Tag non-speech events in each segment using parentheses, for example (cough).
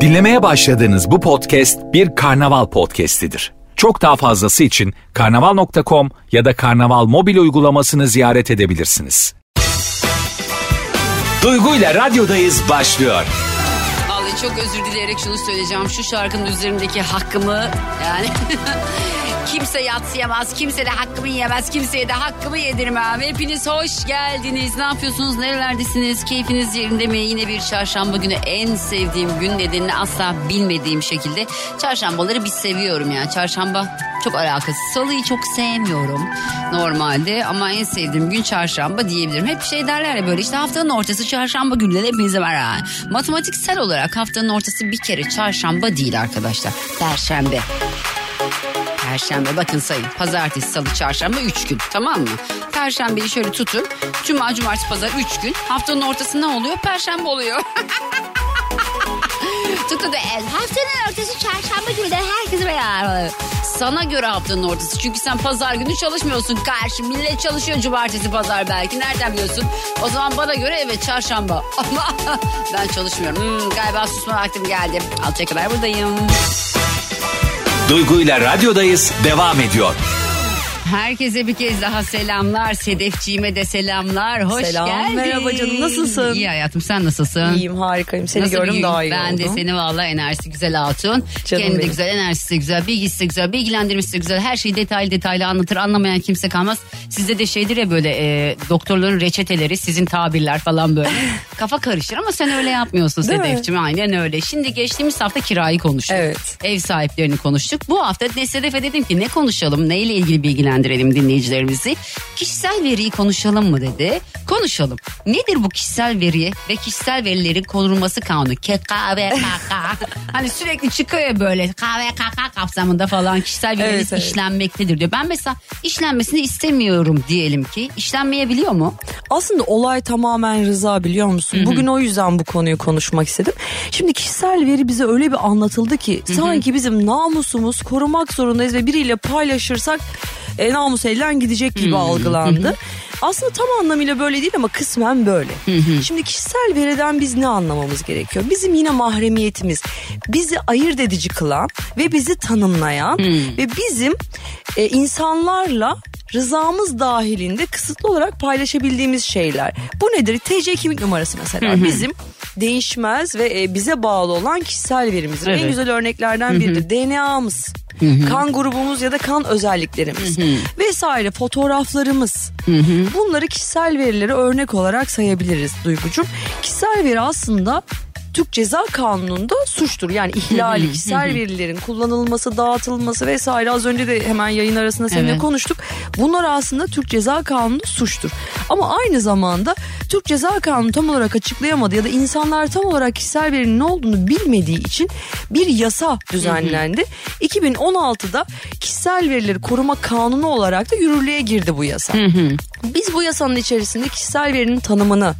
Dinlemeye başladığınız bu podcast bir karnaval podcastidir. Çok daha fazlası için karnaval.com ya da karnaval mobil uygulamasını ziyaret edebilirsiniz. Duygu ile radyodayız başlıyor. Vallahi çok özür dileyerek şunu söyleyeceğim. Şu şarkının üzerindeki hakkımı yani (laughs) kimse yatsıyamaz. Kimse de hakkımı yiyemez. Kimseye de hakkımı yedirmem. Hepiniz hoş geldiniz. Ne yapıyorsunuz? Nerelerdesiniz? Keyfiniz yerinde mi? Yine bir çarşamba günü en sevdiğim gün nedenini asla bilmediğim şekilde. Çarşambaları bir seviyorum yani. Çarşamba çok alakasız. Salıyı çok sevmiyorum normalde ama en sevdiğim gün çarşamba diyebilirim. Hep şey derler ya böyle işte haftanın ortası çarşamba günleri hepinize var ha. Matematiksel olarak haftanın ortası bir kere çarşamba değil arkadaşlar. Perşembe. Perşembe bakın sayın. Pazartesi, salı, çarşamba 3 gün tamam mı? Perşembeyi şöyle tutun. Cuma, cumartesi, pazar 3 gün. Haftanın ortası ne oluyor? Perşembe oluyor. Tutun da el. Haftanın ortası çarşamba günü de herkes beraber. Sana göre haftanın ortası. Çünkü sen pazar günü çalışmıyorsun karşı. Millet çalışıyor cumartesi pazar belki. Nereden biliyorsun? O zaman bana göre evet çarşamba. (laughs) Ama ben çalışmıyorum. Hmm, galiba susma vaktim geldi. Alçak kadar buradayım. Duygu ile radyodayız devam ediyor. Herkese bir kez daha selamlar. Sedefciğime de selamlar. Hoş Selam, geldin. merhaba canım, nasılsın? İyi hayatım sen nasılsın? İyiyim harikayım. Seni Nasıl gördüm gün? daha iyi Ben oldum. de seni valla enerjisi güzel hatun. Canım Kendi de benim. güzel, enerjisi de güzel, bilgisi de güzel, bilgilendirmesi de güzel. Her şeyi detaylı detaylı anlatır. Anlamayan kimse kalmaz. Sizde de şeydir ya böyle e, doktorların reçeteleri, sizin tabirler falan böyle. (laughs) Kafa karışır ama sen öyle yapmıyorsun Değil mi? Sedefciğim. Aynen öyle. Şimdi geçtiğimiz hafta kirayı konuştuk. Evet. Ev sahiplerini konuştuk. Bu hafta Sedef'e dedim ki ne konuşalım, neyle ilgili bilgilendirelim dinleyicilerimizi. Kişisel veriyi konuşalım mı dedi. Konuşalım. Nedir bu kişisel veri ve kişisel verilerin korunması kanunu? KKVKK. (laughs) hani sürekli çıkıyor ya böyle KVKK kapsamında falan kişisel verileriniz Evet, evet. işlenmektedir diyor. Ben mesela işlenmesini istemiyorum diyelim ki. İşlenmeyebiliyor mu? Aslında olay tamamen rıza biliyor musun? Bugün o yüzden bu konuyu konuşmak istedim. Şimdi kişisel veri bize öyle bir anlatıldı ki sanki bizim namusumuz korumak zorundayız ve biriyle paylaşırsak e, namus elden gidecek gibi algılandı. Aslında tam anlamıyla böyle değil ama kısmen böyle. Şimdi kişisel veriden biz ne anlamamız gerekiyor? Bizim yine mahremiyetimiz, bizi ayırt edici kılan ve bizi tanımlayan ve bizim e, insanlarla rızamız dahilinde kısıtlı olarak paylaşabildiğimiz şeyler. Bu nedir? TC kimlik numarası mesela. Bizim değişmez ve e, bize bağlı olan kişisel verimizdir. En Evet. güzel örneklerden biridir. DNA'mız, kan grubumuz ya da kan özelliklerimiz vesaire fotoğraflarımız. Bunları kişisel verileri örnek olarak sayabiliriz Duygucuğum. Kişisel veri aslında Türk Ceza Kanunu'nda suçtur. Yani ihlali, kişisel verilerin kullanılması, dağıtılması vesaire az önce de hemen yayın arasında seninle Evet. konuştuk. Bunlar aslında Türk Ceza Kanunu'nda suçtur. Ama aynı zamanda Türk Ceza Kanunu tam olarak açıklayamadı ya da insanlar tam olarak kişisel verinin ne olduğunu bilmediği için bir yasa düzenlendi. 2016'da kişisel verileri koruma kanunu olarak da yürürlüğe girdi bu yasa. Biz bu yasanın içerisinde kişisel verinin tanımını,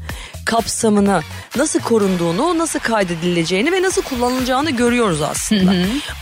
kapsamını, nasıl korunduğunu, nasıl kaydedileceğini ve nasıl kullanılacağını görüyoruz aslında.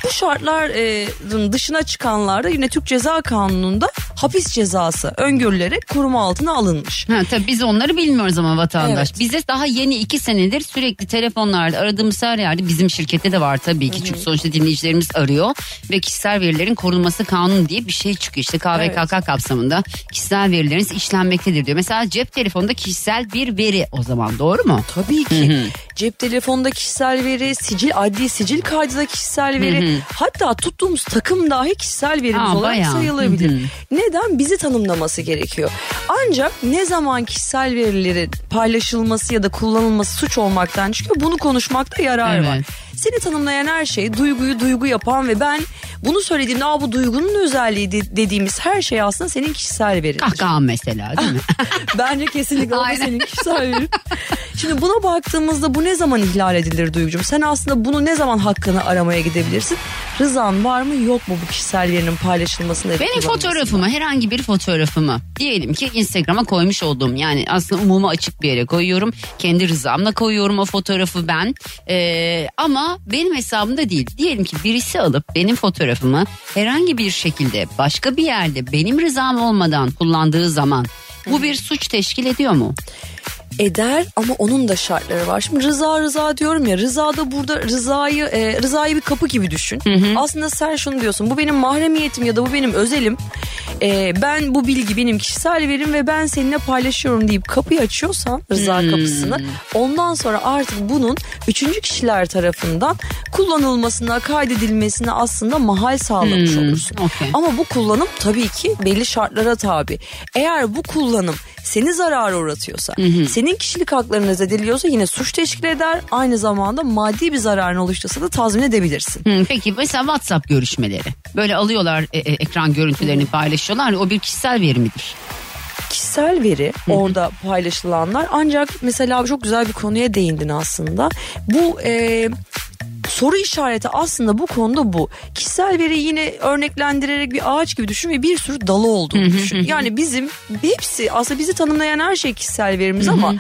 Bu şartların dışına çıkanlarda yine Türk Ceza Kanunu'nda hapis cezası öngörülerek koruma altına alınmış. Ha, tabii biz onları bilmiyoruz ama vatandaş. Evet. Bize daha yeni iki senedir sürekli telefonlarda aradığımız her yerde bizim şirkette de var tabii ki. Çünkü sonuçta dinleyicilerimiz arıyor ve kişisel verilerin korunması kanunu diye bir şey çıkıyor. İşte KVKK kapsamında kişisel verileriniz işlenmektedir diyor. Mesela cep telefonunda kişisel bir veri o zaman doğru mu? Tabii ki. Cep telefonda kişisel veri, sicil, adli sicil kaydı kişisel veri. Hatta tuttuğumuz takım dahi kişisel verimiz Aa, olarak bayağı. sayılabilir. Hı hı. Neden? Bizi tanımlaması gerekiyor. Ancak ne zaman kişisel verilerin paylaşılması ya da kullanılması suç olmaktan çıkıyor bunu konuşmakta yarar var. Seni tanımlayan her şey duyguyu duygu yapan ve ben bunu söylediğimde Aa, bu duygunun özelliği de- dediğimiz her şey aslında senin kişisel verin. Kahkahan mesela değil mi? (laughs) Bence kesinlikle o da Aynen. senin kişisel verin. Şimdi buna baktığımızda bu ne zaman ihlal edilir Duygucuğum? Sen aslında bunu ne zaman hakkını aramaya gidebilirsin? Rızan var mı yok mu bu kişisel verinin paylaşılmasında? Benim fotoğrafımı herhangi bir fotoğrafımı diyelim ki Instagram'a koymuş olduğum yani aslında umuma açık bir yere koyuyorum. Kendi rızamla koyuyorum o fotoğrafı ben. Ee, ama benim hesabımda değil. Diyelim ki birisi alıp benim fotoğrafımı herhangi bir şekilde başka bir yerde benim rızam olmadan kullandığı zaman bu bir suç teşkil ediyor mu? Eder ama onun da şartları var. Şimdi rıza rıza diyorum ya rızada burada rızayı e, rızayı bir kapı gibi düşün. Aslında sen şunu diyorsun bu benim mahremiyetim ya da bu benim özelim. E, ben bu bilgi benim kişisel verim ve ben seninle paylaşıyorum deyip kapıyı açıyorsan rıza kapısını ondan sonra artık bunun üçüncü kişiler tarafından kullanılmasına kaydedilmesine aslında mahal sağlamış olursun. okey. Ama bu kullanım tabii ki belli şartlara tabi. Eğer bu kullanım seni zarara uğratıyorsa, senin kişilik haklarını zedeliyorsa yine suç teşkil eder. Aynı zamanda maddi bir zararın oluştursa da tazmin edebilirsin. Hı, peki mesela WhatsApp görüşmeleri. Böyle alıyorlar e, e, ekran görüntülerini paylaşıyorlar. O bir kişisel veri midir? Kişisel veri orada paylaşılanlar ancak mesela çok güzel bir konuya değindin aslında. Bu e, soru işareti aslında bu konuda bu. Kişisel veri yine örneklendirerek bir ağaç gibi düşün ve bir sürü dalı olduğunu düşün. Yani bizim hepsi aslında bizi tanımlayan her şey kişisel verimiz ama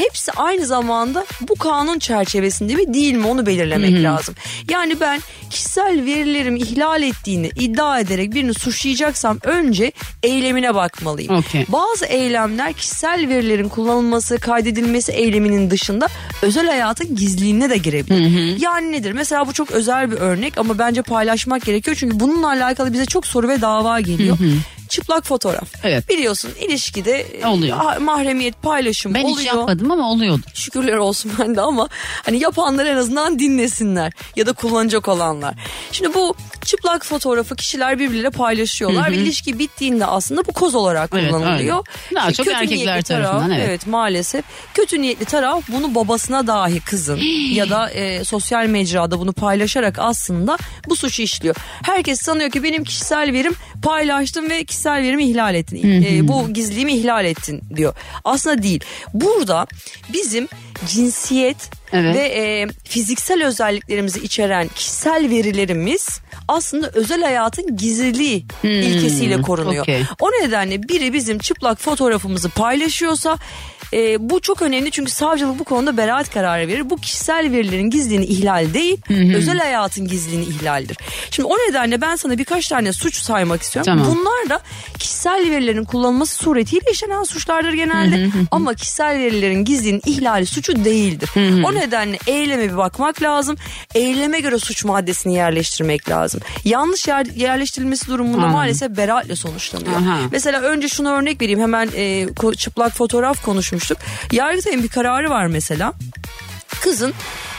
hepsi aynı zamanda bu kanun çerçevesinde mi değil mi onu belirlemek lazım. Yani ben kişisel verilerimi ihlal ettiğini iddia ederek birini suçlayacaksam önce eylemine bakmalıyım. Okey. Bazı eylemler kişisel verilerin kullanılması, kaydedilmesi eyleminin dışında özel hayatın gizliliğine de girebilir. Yani nedir? Mesela bu çok özel bir örnek ama bence paylaşmak gerekiyor. Çünkü bununla alakalı bize çok soru ve dava geliyor. Çıplak fotoğraf. Evet. Biliyorsun ilişkide e, Oluyor. mahremiyet paylaşım Ben oluyor. hiç yapmadım ama oluyordur. Şükürler olsun bende ama hani yapanlar en azından dinlesinler ya da kullanacak olanlar. Şimdi bu çıplak fotoğrafı kişiler birbirleriyle paylaşıyorlar ve ilişki bittiğinde aslında bu koz olarak Evet, kullanılıyor. öyle. Daha çok kötü erkekler niyetli tarafından, taraf, evet. maalesef. Kötü niyetli taraf bunu babasına dahi kızın (gasps) ya da e, sosyal mecrada bunu paylaşarak aslında bu suçu işliyor. Herkes sanıyor ki benim kişisel verim paylaştım ve kişisel verimi ihlal ettin. E, bu gizliliğimi ihlal ettin diyor. Aslında değil. Burada bizim cinsiyet Evet. ve e, fiziksel özelliklerimizi içeren kişisel verilerimiz aslında özel hayatın gizliliği ilkesiyle korunuyor. okey. O nedenle biri bizim çıplak fotoğrafımızı paylaşıyorsa e, bu çok önemli çünkü savcılık bu konuda beraat kararı verir. Bu kişisel verilerin gizliliğini ihlal değil, özel hayatın gizliliğini ihlaldir. Şimdi o nedenle ben sana birkaç tane suç saymak istiyorum. Tamam. Bunlar da kişisel verilerin kullanılması suretiyle işlenen suçlardır genelde. Ama kişisel verilerin gizliliğinin ihlali suçu değildir. O nedenle eyleme bir bakmak lazım. Eyleme göre suç maddesini yerleştirmek lazım. Yanlış yer, yerleştirilmesi durumunda Anladım. maalesef beraatle sonuçlanıyor. Aha. Mesela önce şunu örnek vereyim hemen e, çıplak fotoğraf konuşmuştuk. Yargıtay'ın bir kararı var mesela. Kızın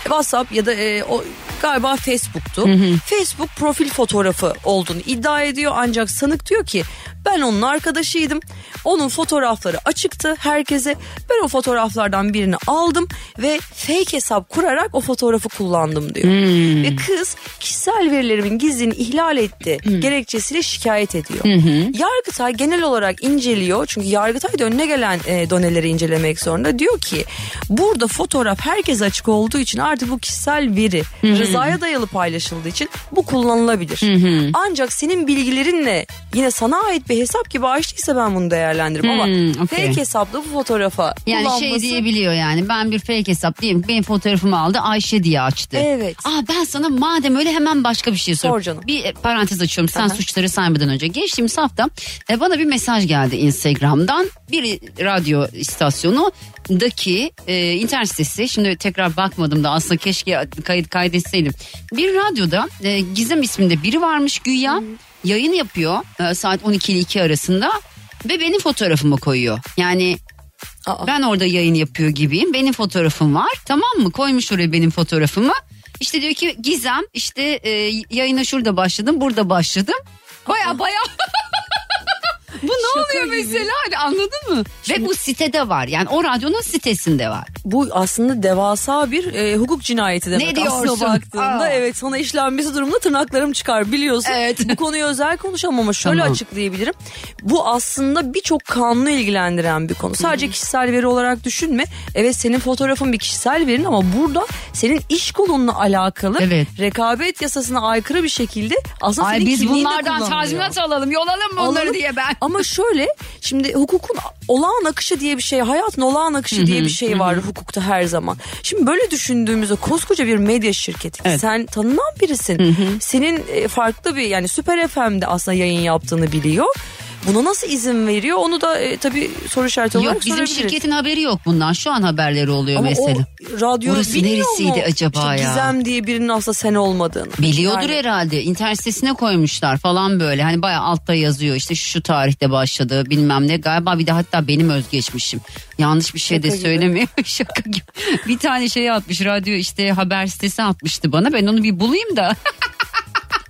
WhatsApp ya da e, o galiba Facebook'tu. Facebook profil fotoğrafı olduğunu iddia ediyor ancak sanık diyor ki ben onun arkadaşıydım. Onun fotoğrafları açıktı herkese. Ben o fotoğraflardan birini aldım ve fake hesap kurarak o fotoğrafı kullandım diyor. Ve kız kişisel verilerimin gizliliğini ihlal etti gerekçesiyle şikayet ediyor. Yargıtay genel olarak inceliyor. Çünkü Yargıtay da önüne gelen e, doneleri incelemek zorunda. Diyor ki burada fotoğraf herkese açık olduğu için artık bu kişisel veri rızaya dayalı paylaşıldığı için bu kullanılabilir. Ancak senin bilgilerinle yine sana ait bir hesap gibi açtıysa ben bunu değerlendiririm. Ama Hmm, okey. fake hesapta bu fotoğrafa Yani kullanması... şey diyebiliyor yani ben bir fake hesap diyeyim benim fotoğrafımı aldı Ayşe diye açtı. Evet. Aa ben sana madem öyle hemen başka bir şey sor. Sor canım. Bir e, parantez açıyorum sen Aha. suçları saymadan önce. Geçtiğimiz hafta e, bana bir mesaj geldi Instagram'dan. Bir radyo istasyonundaki e, internet sitesi şimdi tekrar bakmadım da aslında keşke kayıt kaydetseydim. Bir radyoda e, Gizem isminde biri varmış güya yayın yapıyor e, saat 12 ile 2 arasında ve benim fotoğrafımı koyuyor. Yani Aa. ben orada yayın yapıyor gibiyim. Benim fotoğrafım var. Tamam mı? Koymuş oraya benim fotoğrafımı. İşte diyor ki Gizem işte e, yayına şurada başladım, burada başladım. Baya baya (laughs) Bu ne Şaka oluyor gibi. mesela Hani anladın mı? Ve bu sitede var yani o radyonun sitesinde var. Bu aslında devasa bir e, hukuk cinayeti demek. Ne diyorsun? Aslına baktığında Aa. evet sana işlenmesi durumunda tırnaklarım çıkar biliyorsun. Evet. Bu konuyu özel konuşamam ama şöyle Tamam. açıklayabilirim. Bu aslında birçok kanunu ilgilendiren bir konu. Sadece kişisel veri olarak düşünme. Evet senin fotoğrafın bir kişisel verin ama burada senin iş kolunla alakalı Evet. rekabet yasasına aykırı bir şekilde aslında Ay senin biz kimliğin de bunlardan kullanılıyor. tazminat alalım yolalım bunları Alalım. diye ben. Ama şöyle şimdi hukukun olağan akışı diye bir şey, hayatın olağan akışı diye bir şey var hukukta her zaman. Şimdi böyle düşündüğümüzde koskoca bir medya şirketi. Evet. Sen tanınan birisin. Senin e, farklı bir yani Süper FM'de aslında yayın yaptığını biliyor. Buna nasıl izin veriyor onu da e, tabii soru işareti olarak Yok bizim sorabiliriz. şirketin haberi yok bundan. Şu an haberleri oluyor Ama mesela. o radyo Burası bilmiyor neresiydi mu? acaba İşte ya? Gizem diye birinin aslında sen olmadığını. Biliyordur Yani- herhalde. İnternet sitesine koymuşlar falan böyle. Hani bayağı altta yazıyor işte şu, şu tarihte başladı bilmem ne. Galiba bir de hatta benim özgeçmişim. Yanlış bir şey de Şaka gibi. söylemiyor. (laughs) Şaka gibi. Bir tane şey atmış radyo işte haber sitesi atmıştı bana. Ben onu bir bulayım da. (laughs)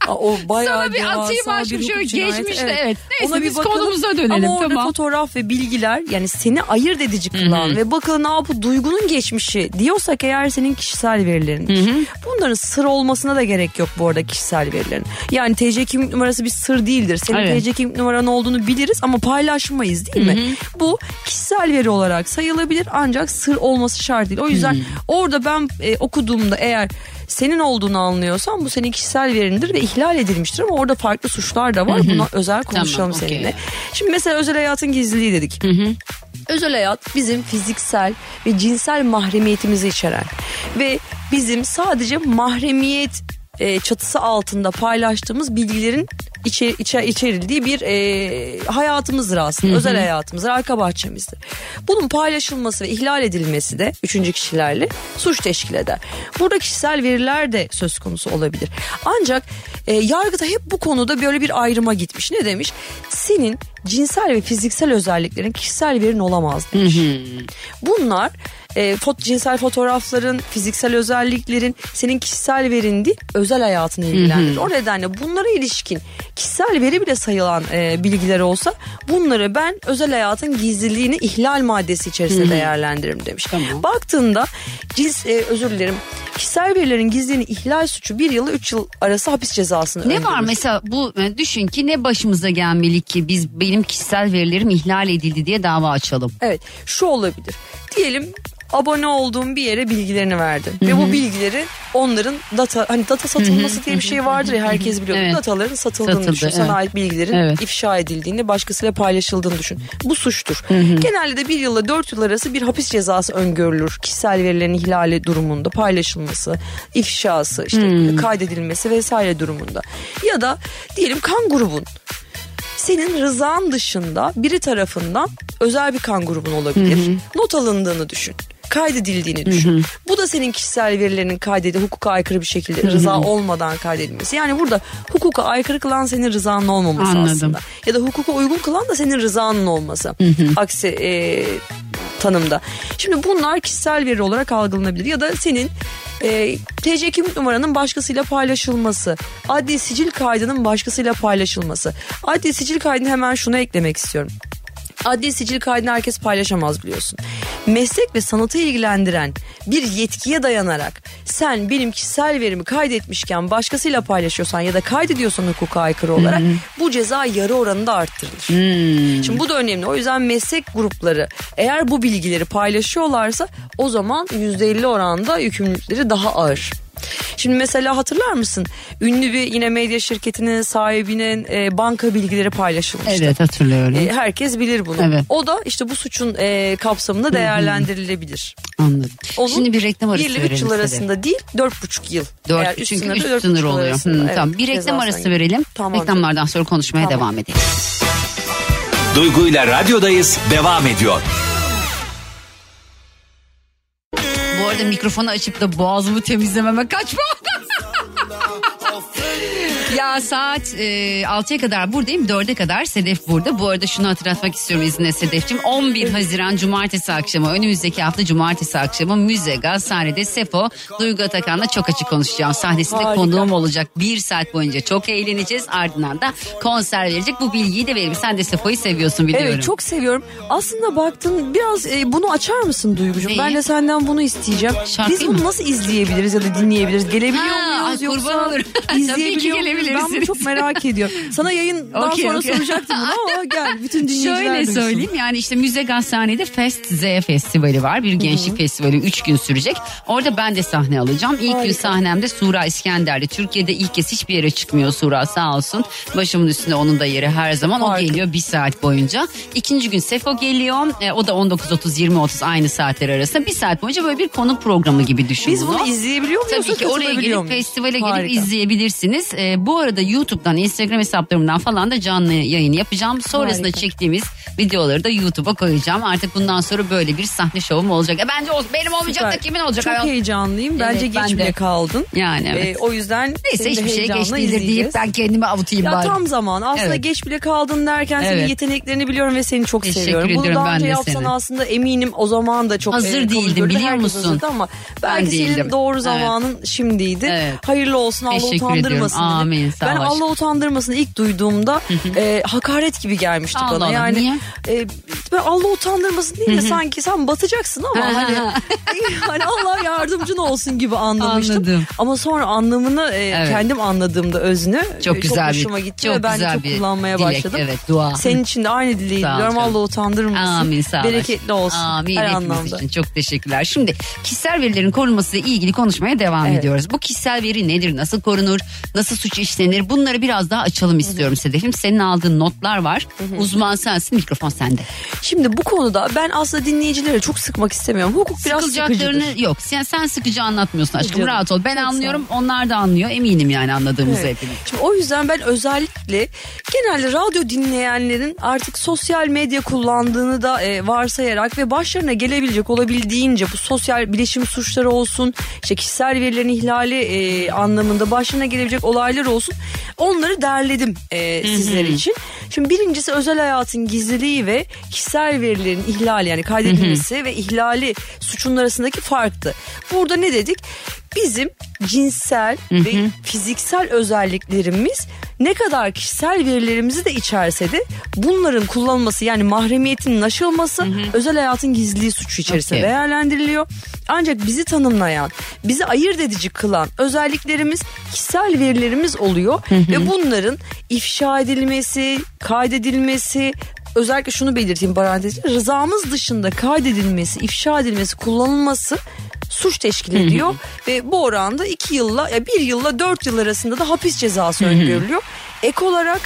O bayağı Sana bir devasa atayım bir aşkım, hukuk şöyle cinayeti. geçmişte, evet. Neyse, Ona bir biz bakalım. konumuza dönelim, Ama orada tamam. fotoğraf ve bilgiler yani seni ayırt edici kılan ve bakın ne bu duygunun geçmişi diyorsak eğer senin kişisel verilerin. Bunların sır olmasına da gerek yok bu arada kişisel verilerin. Yani TC kimlik numarası bir sır değildir. Senin Evet. TC kimlik numaran olduğunu biliriz ama paylaşmayız değil mi? Bu kişisel veri olarak sayılabilir ancak sır olması şart değil. O yüzden orada ben e, okuduğumda eğer senin olduğunu anlıyorsam bu senin kişisel verindir ve ihlal edilmiştir ama orada farklı suçlar da var. Buna özel konuşalım okey. seninle. Şimdi mesela özel hayatın gizliliği dedik. Özel hayat bizim fiziksel ve cinsel mahremiyetimizi içeren ve bizim sadece mahremiyet e, çatısı altında paylaştığımız bilgilerin içe, içe, içerildiği bir e, hayatımızdır aslında. Özel hayatımızdır, arka bahçemizdir. Bunun paylaşılması ve ihlal edilmesi de üçüncü kişilerle suç teşkil eder. Burada kişisel veriler de söz konusu olabilir. Ancak e, yargıda hep bu konuda böyle bir ayrıma gitmiş. Ne demiş? Senin cinsel ve fiziksel özelliklerin kişisel verin olamaz demiş. Bunlar e, fot, cinsel fotoğrafların, fiziksel özelliklerin senin kişisel verin değil, özel hayatını ilgilendirir. O nedenle bunlara ilişkin kişisel veri bile sayılan e, bilgiler olsa bunları ben özel hayatın gizliliğini ihlal maddesi içerisinde değerlendiririm demiş. Tamam. Baktığında cins, e, özür dilerim kişisel verilerin gizliliğini ihlal suçu bir yılı üç yıl arası hapis cezasını Ne var öngörür. mesela bu e, düşün ki ne başımıza gelmeli ki biz benim kişisel verilerim ihlal edildi diye dava açalım. Evet şu olabilir. Diyelim abone olduğum bir yere bilgilerini verdin. Ve bu bilgileri onların data hani data satılması diye bir şey vardır ya herkes biliyor. Evet. Dataların satıldığını Satıldı, düşün. Sana evet. ait bilgilerin Evet. ifşa edildiğini başkasıyla paylaşıldığını düşün. Bu suçtur. Genelde de bir yılla dört yıl arası bir hapis cezası öngörülür. Kişisel verilerin ihlali durumunda paylaşılması, ifşası, işte kaydedilmesi vesaire durumunda. Ya da diyelim kan grubun senin rızan dışında biri tarafından özel bir kan grubun olabilir. Not alındığını düşün. Kaydedildiğini düşün. Bu da senin kişisel verilerinin kaydedildiği hukuka aykırı bir şekilde rıza olmadan kaydedilmesi. Yani burada hukuka aykırı kılan senin rızanın olmaması Anladım. aslında. Ya da hukuka uygun kılan da senin rızanın olması. Aksi e, tanımda. Şimdi bunlar kişisel veri olarak algılanabilir. Ya da senin e, TC kimlik numaranın başkasıyla paylaşılması, adli sicil kaydının başkasıyla paylaşılması. Adli sicil kaydını hemen şuna eklemek istiyorum. Adli sicil kaydını herkes paylaşamaz biliyorsun. Meslek ve sanatı ilgilendiren bir yetkiye dayanarak sen benim kişisel verimi kaydetmişken başkasıyla paylaşıyorsan ya da kaydediyorsan hukuka aykırı olarak bu ceza yarı oranında arttırılır. Şimdi bu da önemli. O yüzden meslek grupları eğer bu bilgileri paylaşıyorlarsa o zaman %50 oranda yükümlülükleri daha ağır. Şimdi mesela hatırlar mısın? Ünlü bir yine medya şirketinin sahibinin e, banka bilgileri paylaşılmıştı. Evet hatırlıyorum. E, herkes bilir bunu. Evet. O da işte bu suçun e, kapsamında değerlendirilebilir. Anladım. Onun Şimdi bir reklam arası 1 ile 3 verelim. yıl size. arasında değil 4,5 yıl. Dört, Eğer çünkü sınırda üst dört sınır buçuk yıl oluyor. arasında. Hı, Evet, tamam. Bir reklam arası giriyor. verelim. Tamam. Reklamlardan sonra konuşmaya Tamam. devam edelim. Duygu ile radyodayız devam ediyor. Arada mikrofonu açıp da boğazımı temizlememe kaçma. İlla saat e, 6'ya kadar buradayım. 4'e kadar Sedef burada. Bu arada şunu hatırlatmak istiyorum izninle Sedef'cim. 11 Haziran Cumartesi akşamı önümüzdeki hafta Cumartesi akşamı Müze Gazhane'de Sefo Duygu Atakan'la çok açık konuşacağım. Sahnesinde Harika. konuğum olacak. Bir saat boyunca çok eğleneceğiz. Ardından da konser verecek. Bu bilgiyi de verim. Sen de Sefo'yu seviyorsun biliyorum. Evet çok seviyorum. Aslında baktın biraz e, bunu açar mısın Duygucuğum? Neyi? Ben de senden bunu isteyeceğim. Şarkıyı Biz bunu mı? nasıl izleyebiliriz ya da dinleyebiliriz? Gelebiliyor Ha, muyuz ay kurban yoksa olurum. (laughs) Tabii ki muyuz? Ben bunu çok merak ediyorum. Sana yayından Okey, sonra okey. soracaktım bunu ama (laughs) gel bütün dinleyiciler Şöyle duysun. söyleyeyim yani işte Müze Gazhane'de Fest Z Festivali var. Bir gençlik festivali 3 gün sürecek. Orada ben de sahne alacağım. İlk gün Harika. sahnemde Sura İskender'de. Türkiye'de ilk kez hiçbir yere çıkmıyor Sura sağ olsun. Başımın üstünde onun da yeri her zaman. O Harika. geliyor bir saat boyunca. İkinci gün Sefo geliyor. E, o da 19.30-20.30 aynı saatler arasında. Bir saat boyunca böyle bir konuk programı gibi düşün Biz bunu izleyebiliyor muyuz? Tabii ki oraya gelip muyuz? festivale gelip Harika. izleyebilirsiniz. Ee, bu arada YouTube'dan, Instagram hesaplarımdan falan da canlı yayın yapacağım. Sonrasında Harika. çektiğimiz videoları da YouTube'a koyacağım. Artık bundan sonra böyle bir sahne şovum olacak. E bence benim olmayacak da Süper. kimin olacak? Çok ayol? heyecanlıyım. Bence Evet, ben geç de. bile kaldın. Yani evet. Ee, o yüzden Neyse hiçbir şey geç değildir deyip ben kendimi avutayım Ya bari. tam zaman. Aslında Evet. geç bile kaldın derken senin Evet. yeteneklerini biliyorum ve seni çok Teşekkür seviyorum. Bunu daha ben önce yapsan seni. aslında eminim o zaman da çok Hazır e, değildim, biliyor Herkes musun? ama belki değildim. senin doğru Evet. zamanın şimdiydi. Evet. Hayırlı olsun Allah Teşekkür utandırmasın. ediyorum. Amin, sağ ben Allah aşkım. utandırmasın ilk duyduğumda e, hakaret gibi gelmişti Allah bana. Allah, yani niye? e, ben Allah utandırmasın değil de sanki sen batacaksın ama (laughs) hani hani Allah yardımcın olsun gibi anlamıştım. Anladım. Ama sonra anlamını e, Evet. kendim anladığımda özünü Çok e, güzel bir- hoşuma gitti çok ve ben de çok kullanmaya dilek, başladım. evet, dua. Senin için de aynı (laughs) dileği diliyorum. Allah utandırmasın. Amin sağ. Bereketli olsun. Amin her anlamda. için çok teşekkürler. Şimdi kişisel verilerin korunması ile ilgili konuşmaya devam Evet. ediyoruz. Bu kişisel veri nedir? Nasıl korunur? Nasıl suç işlenir? Bunları biraz daha açalım istiyorum Sedef'im. Senin aldığın notlar var. Uzman sensin mikrofon sende. Şimdi bu konuda ben aslında dinleyicileri çok sıkmak istemiyorum. Hukuk biraz Sıkılacaklarını sıkıcıdır. yok. Sen, sen sıkıcı anlatmıyorsun aşkım. Canım, Rahat ol. Ben çok anlıyorum. Onlar da anlıyor. Eminim yani anladığımızı Evet. hepimiz. Şimdi o yüzden ben özellikle genelde radyo dinleyenlerin artık sosyal medya kullandığını da e, varsayarak ve başlarına gelebilecek olabildiğince bu sosyal bilişim suçları olsun, işte kişisel verilerin ihlali e, anlamında başlarına gelebilecek olaylar olsun. Onları derledim e, sizler için. Şimdi birincisi özel hayatın gizliliği ve kişisel verilerin ihlali yani kaydedilmesi ve ihlali suçun arasındaki farktı. Burada ne dedik? Bizim cinsel ve fiziksel özelliklerimiz ne kadar kişisel verilerimizi de içerse de bunların kullanılması yani mahremiyetinin aşılması özel hayatın gizliliği suçu içerisinde Okey. değerlendiriliyor. Ancak bizi tanımlayan, bizi ayırt edici kılan özelliklerimiz kişisel verilerimiz oluyor ve bunların ifşa edilmesi, kaydedilmesi, özellikle şunu belirteyim parantezde rızamız dışında kaydedilmesi, ifşa edilmesi, kullanılması suç teşkil ediyor ve bu oranda 2 yılla ya 1 yılla 4 yıl arasında da hapis cezası öngörülüyor. Ek olarak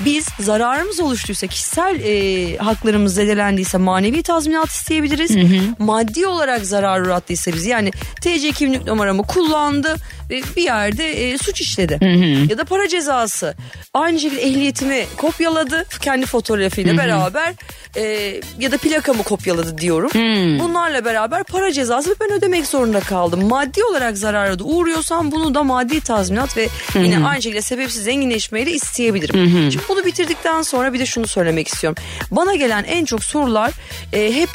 biz zararımız oluştuysa kişisel e, haklarımız zedelendiyse manevi tazminat isteyebiliriz. Maddi olarak zarar uğrattıysa biz yani TC kimlik numaramı kullandı ve bir yerde e, suç işledi. Ya da para cezası. Aynı şekilde ehliyetimi kopyaladı kendi fotoğrafıyla beraber e, ya da plakamı kopyaladı diyorum. Bunlarla beraber para cezası ve ben ödemek zorunda kaldım. Maddi olarak zarara da uğruyorsam bunu da maddi tazminat ve yine aynı şekilde sebepsiz zenginleşmeyle isteyebilirim. Şimdi bunu bitirdikten sonra bir de şunu söylemek istiyorum. Bana gelen en çok sorular e, hep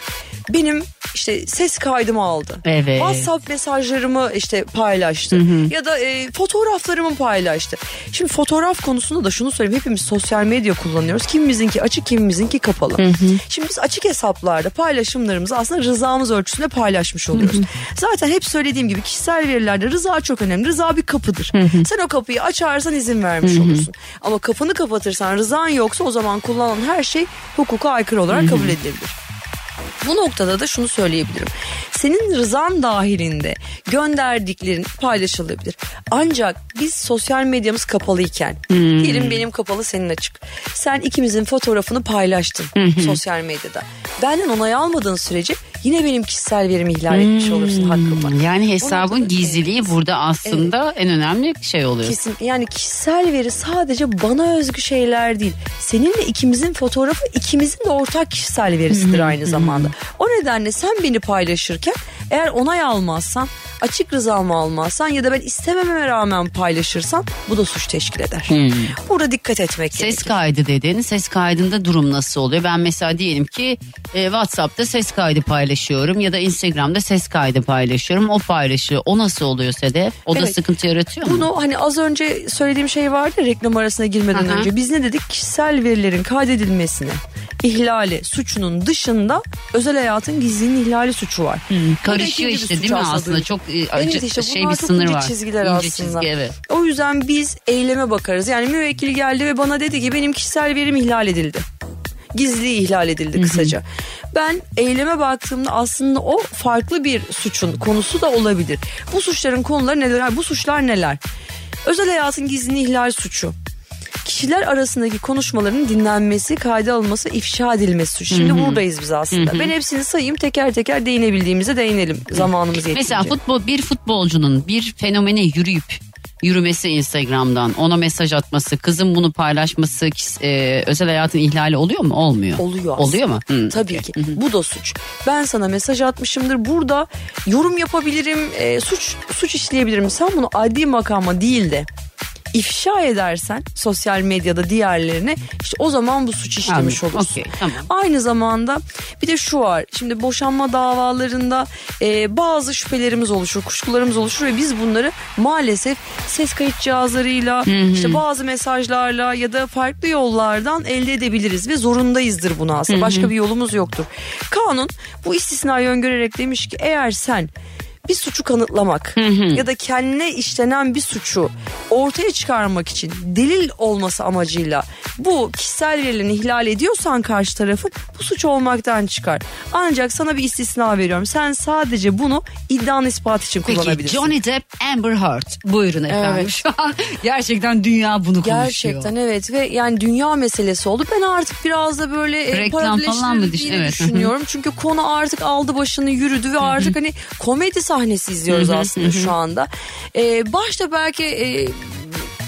benim işte ses kaydımı aldı. Evet. WhatsApp mesajlarımı işte paylaştı. Ya da e, fotoğraflarımı paylaştı. Şimdi fotoğraf konusunda da şunu söyleyeyim. Hepimiz sosyal medya kullanıyoruz. Kimimizinki açık kimimizinki kapalı. Şimdi biz açık hesaplarda paylaşımlarımızı aslında rızamız ölçüsünde paylaşmış oluyoruz. Zaten hep söylediğim gibi kişisel verilerde rıza çok önemli. Rıza bir kapıdır. Sen o kapıyı açarsan izin vermiş olursun. Ama kapını kapatırsan rızan yoksa o zaman kullanılan her şey hukuka aykırı olarak kabul edilebilir. Bu noktada da şunu söyleyebilirim. Senin rızan dahilinde gönderdiklerin paylaşılabilir. Ancak biz sosyal medyamız kapalıyken diyelim benim kapalı senin açık. Sen ikimizin fotoğrafını paylaştın sosyal medyada. Benden onay almadığın sürece yine benim kişisel verimi ihlal etmiş olursun hakkımı. Yani hesabın noktada- gizliliği Evet. burada aslında en önemli şey oluyor. Kesin yani kişisel veri sadece bana özgü şeyler değil. Seninle ikimizin fotoğrafı ikimizin de ortak kişisel verisidir aynı zamanda. O nedenle sen beni paylaşırken eğer onay almazsan açık rızamı almazsan ya da ben istemememe rağmen paylaşırsan bu da suç teşkil eder. Burada dikkat etmek Ses gerekir. kaydı dedin. Ses kaydında durum nasıl oluyor? Ben mesela diyelim ki e, WhatsApp'ta ses kaydı paylaşıyorum ya da Instagram'da ses kaydı paylaşıyorum. O paylaşıyor. O nasıl oluyor Sedef? O da Evet. sıkıntı yaratıyor mu? Bunu hani az önce söylediğim şey vardı ya, reklam arasına girmeden Aha. önce. Biz ne dedik? Kişisel verilerin kaydedilmesine, ihlali suçunun dışında özel hayatın gizliliğinin ihlali suçu var. Bu da Karışıyor işte değil mi aslında? duyuyor. Çok e, Evet işte şey bir sınır var. çizgiler İnce aslında. çizgi evet. O yüzden biz eyleme bakarız. Yani müvekkil geldi ve bana dedi ki benim kişisel verim ihlal edildi. Gizliliği ihlal edildi kısaca. Ben eyleme baktığımda aslında o farklı bir suçun konusu da olabilir. Bu suçların konuları neler? Bu suçlar neler? Özel hayatın gizliliğini ihlal suçu. Kişiler arasındaki konuşmaların dinlenmesi, kayda alınması, ifşa edilmesi. Şimdi buradayız biz aslında. Ben hepsini sayayım teker teker değinebildiğimize değinelim zamanımız yetince. Mesela futbol bir futbolcunun bir fenomene yürüyüp yürümesi Instagram'dan ona mesaj atması kızın bunu paylaşması e, özel hayatın ihlali oluyor mu olmuyor Oluyor aslında. oluyor mu Hı, Tabii ki. Bu da suç. Ben sana mesaj atmışımdır. Burada yorum yapabilirim, e, suç suç işleyebilirim. Sen bunu adli makama değil de ifşa edersen sosyal medyada diğerlerine işte o zaman bu suç işlemiş Anladım. olursun. Okey, tamam. Aynı zamanda bir de şu var. Şimdi boşanma davalarında e, bazı şüphelerimiz oluşur, kuşkularımız oluşur ve biz bunları maalesef ses kayıt cihazlarıyla, işte bazı mesajlarla ya da farklı yollardan elde edebiliriz ve zorundayızdır bunu aslında. Başka bir yolumuz yoktur. Kanun bu istisnayı öngörerek demiş ki eğer sen bir suçu kanıtlamak ya da kendine işlenen bir suçu ortaya çıkarmak için delil olması amacıyla bu kişisel verilerini ihlal ediyorsan karşı tarafın bu suç olmaktan çıkar. Ancak sana bir istisna veriyorum. Sen sadece bunu iddianın ispatı için Peki kullanabilirsin. Johnny Depp Amber Heard buyurun efendim Evet. şu an gerçekten dünya bunu konuşuyor. Gerçekten evet ve yani dünya meselesi oldu. Ben artık biraz da böyle e, Reklam falan mı düş- paralelleştirildiğini evet. düşünüyorum. Çünkü konu artık aldı başını yürüdü ve artık hani komedi sahnesi izliyoruz aslında şu anda. Ee, başta belki e,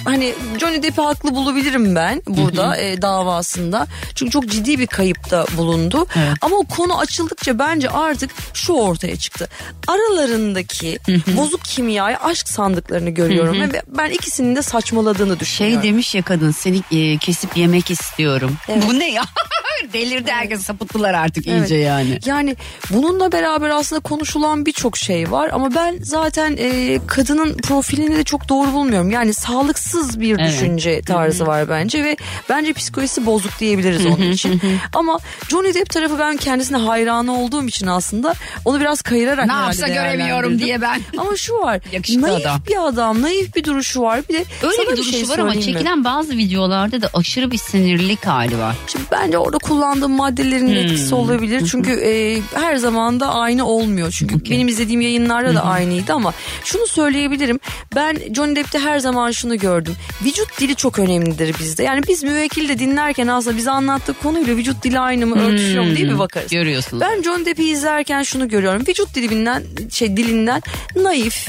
hani Johnny Depp'i haklı bulabilirim ben burada e, davasında. Çünkü çok ciddi bir kayıpta bulundu. Evet. Ama o konu açıldıkça bence artık şu ortaya çıktı. Aralarındaki bozuk kimyayı aşk sandıklarını görüyorum ve ben ikisinin de saçmaladığını Şey düşünüyorum. demiş ya kadın seni e, kesip yemek istiyorum. Evet. Bu ne ya? (laughs) Delirdi herkes sapıttılar artık Evet. iyice yani. Yani bununla beraber aslında konuşulan birçok şey var ama ben zaten e, kadının profilini de çok doğru bulmuyorum. Yani sağlıksız bir Evet. düşünce tarzı var bence ve bence psikolojisi bozuk diyebiliriz onun için. ama Johnny Depp tarafı ben kendisine hayranı olduğum için aslında onu biraz kayırarak Ne herhalde yapsa göremiyorum değerlendirdim. diye ben. Ama şu var. Yakışıklı naif adam. bir adam, naif bir duruşu var. Bir de Öyle sana bir duruşu şey var ama söyleyeyim mi? çekilen bazı videolarda da aşırı bir sinirlilik hali var. Şimdi bence orada kullandığım maddelerin Hmm. etkisi olabilir. Çünkü e, her zaman da aynı olmuyor. Çünkü benim izlediğim yayınlarda da aynıydı ama şunu söyleyebilirim. Ben Johnny Depp'te her zaman şunu gördüm. Vücut dili çok önemlidir bizde. Yani biz müvekkil de dinlerken aslında bize anlattığı konuyla vücut dili aynı mı örtüşüyor mu diye bir bakarız. Hmm. Görüyorsunuz. Ben Johnny Depp'i izlerken şunu görüyorum. Vücut dilinden şey dilinden naif.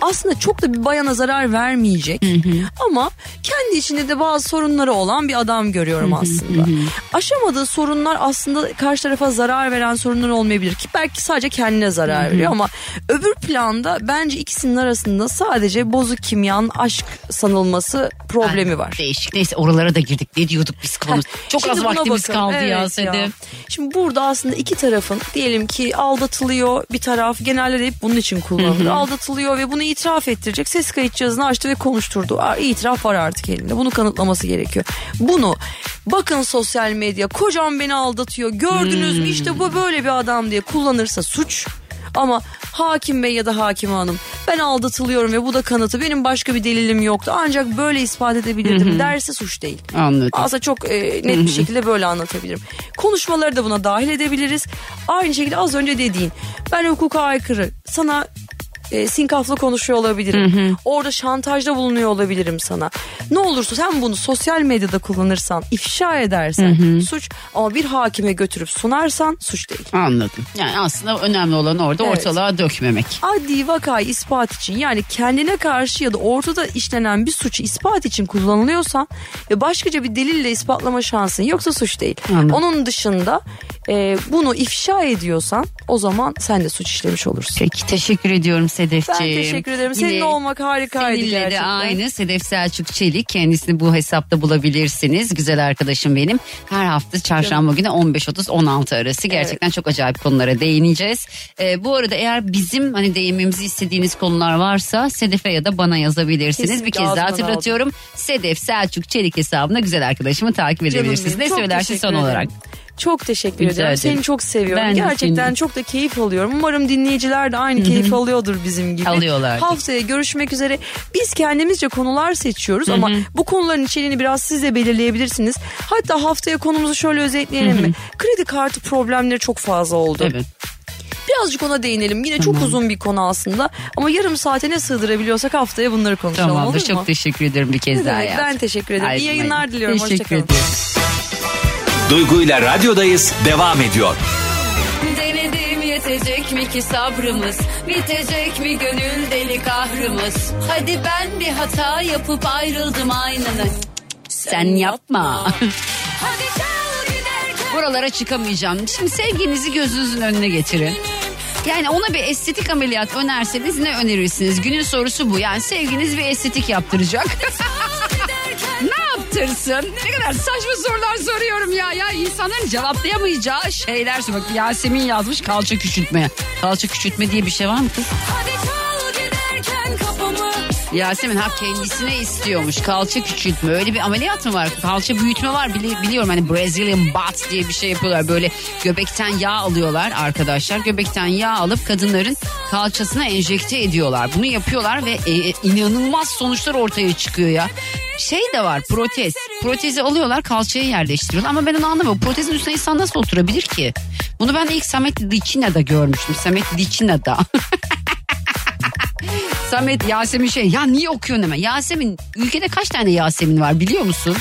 Aslında çok da bir bayana zarar vermeyecek. Ama kendi içinde de bazı sorunları olan bir adam görüyorum aslında. Aşamadığı sorunlar aslında karşı tarafa zarar veren sorunlar olmayabilir ki belki sadece kendine zarar veriyor ama öbür planda bence ikisinin arasında sadece bozuk kimyanın aşk sanılması problemi var. Değişik. Neyse oralara da girdik. Ne diyorduk biz konu? Çok Şimdi az vaktimiz bakalım. kaldı ya Evet Sedef. Şimdi burada aslında iki tarafın diyelim ki aldatılıyor bir taraf genelde hep bunun için kullanılır. Aldatılıyor ve bunu itiraf ettirecek ses kayıt cihazını açtı ve konuşturdu. İtiraf var artık elinde bunu kanıtlaması gerekiyor. Bunu bakın sosyal medya kocam beni aldatıyor gördünüz mü işte bu böyle bir adam diye kullanırsa suç. Ama hakim bey ya da hakime hanım ben aldatılıyorum ve bu da kanıtı benim başka bir delilim yoktu ancak böyle ispat edebilirdim derse suç değil. Anladım. Aslında çok e, net bir şekilde böyle anlatabilirim. Konuşmaları da buna dahil edebiliriz. Aynı şekilde az önce dediğin ben hukuka aykırı sana e, sinkaflı konuşuyor olabilirim. Orada şantajda bulunuyor olabilirim sana. Ne olursa sen bunu sosyal medyada kullanırsan, ifşa edersen suç ama bir hakime götürüp sunarsan suç değil. Anladım. Yani aslında önemli olan orada Evet. ortalığa dökmemek. adli vakayı ispat için yani kendine karşı ya da ortada işlenen bir suçu ispat için kullanılıyorsa ve başkaca bir delille ispatlama şansın yoksa suç değil. Anladım. Onun dışında e, bunu ifşa ediyorsan o zaman sen de suç işlemiş olursun. Peki teşekkür ediyorum Sedefciğim. Ben teşekkür ederim. Seninle Yine olmak harikaydı Seninle de gerçekten. aynı Sedef Selçuk Çelik. Kendisini bu hesapta bulabilirsiniz. Güzel arkadaşım benim. Her hafta çarşamba günü 15.30-16 arası. Gerçekten çok acayip konulara değineceğiz. Ee, bu arada eğer bizim hani değinmemizi istediğiniz konular varsa Sedef'e ya da bana yazabilirsiniz. Kesinlikle bir kez daha ağzımdan hatırlatıyorum. Sedef Selçuk Çelik hesabına güzel arkadaşımı takip edebilirsiniz. benim, Ne çok söylersin teşekkür son ederim. olarak? Çok teşekkür Rica ederim. ederim. Seni çok seviyorum. Ben Gerçekten seni. çok da keyif alıyorum. Umarım dinleyiciler de aynı keyif alıyordur bizim gibi. Alıyorlardır. Haftaya görüşmek üzere. Biz kendimizce konular seçiyoruz ama bu konuların içeriğini biraz siz de belirleyebilirsiniz. Hatta haftaya konumuzu şöyle özetleyelim mi? Kredi kartı problemleri çok fazla oldu. Evet. Birazcık ona değinelim. Yine çok uzun bir konu aslında. Ama yarım saate ne sığdırabiliyorsak haftaya bunları konuşalım Tamamdır. olur mu? Çok teşekkür ederim bir kez daha. hayatım. ben teşekkür ederim. Her İyi yayınlar diliyorum. Teşekkür Hoşçakalın. ederim. Duygu ile radyodayız devam ediyor. Denedim yetecek mi ki sabrımız Bitecek mi gönül deli kahrımız Hadi ben bir hata yapıp ayrıldım aynını Sen yapma Buralara çıkamayacağım Şimdi sevginizi gözünüzün önüne getirin yani ona bir estetik ameliyat önerseniz ne önerirsiniz? Günün sorusu bu. Yani sevginiz bir estetik yaptıracak. (laughs) yaptırsın? Ne kadar saçma sorular soruyorum ya. Ya insanların cevaplayamayacağı şeyler. Bak Yasemin yazmış kalça küçültme. Kalça küçültme diye bir şey var mı kız? Yasemin ha kendisine istiyormuş kalça küçültme öyle bir ameliyat mı var kalça büyütme var Bili- biliyorum hani Brazilian butt diye bir şey yapıyorlar böyle göbekten yağ alıyorlar arkadaşlar göbekten yağ alıp kadınların kalçasına enjekte ediyorlar bunu yapıyorlar ve e, inanılmaz sonuçlar ortaya çıkıyor ya şey de var protez. Protezi alıyorlar kalçaya yerleştiriyorlar. Ama ben onu anlamıyorum. Protezin üstüne insan nasıl oturabilir ki? Bunu ben ilk Samet Diçina'da görmüştüm. Samet Diçina'da (laughs) Samet Yasemin şey ya niye okuyorsun hemen? Yasemin ülkede kaç tane Yasemin var biliyor musun?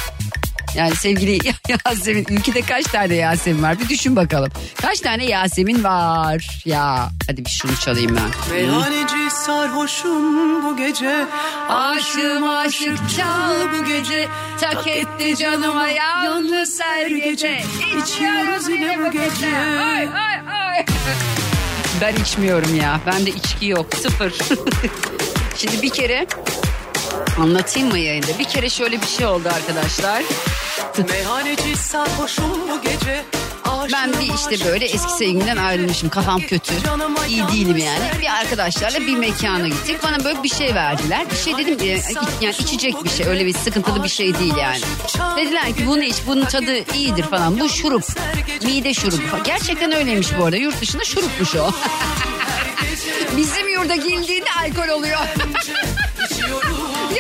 Yani sevgili (laughs) Yasemin ülkede kaç tane Yasemin var? Bir düşün bakalım. Kaç tane Yasemin var? Ya hadi bir şunu çalayım ben. Meyhaneci sarhoşum bu gece. Aşığım aşık çal bu gece. Tak etti canıma yalnız her gece. İçiyoruz yine bu gece. Ay ay ay. Ben içmiyorum ya. Bende içki yok. Sıfır. (laughs) Şimdi bir kere anlatayım mı yayında? Bir kere şöyle bir şey oldu arkadaşlar. Meyhaneci sarhoşum bu gece Ben bir işte böyle eski sevgilimden ayrılmışım. Kafam kötü. İyi değilim yani. Bir arkadaşlarla bir mekana gittik. Bana böyle bir şey verdiler. Bir şey dedim e, yani içecek bir şey. Öyle bir sıkıntılı bir şey değil yani. Dediler ki bunu iç. Bunun tadı iyidir falan. Bu şurup. Mide şurubu. falan. Gerçekten öyleymiş bu arada. Yurt dışında şurupmuş o. (laughs) Bizim yurda girdiğinde alkol oluyor. (laughs)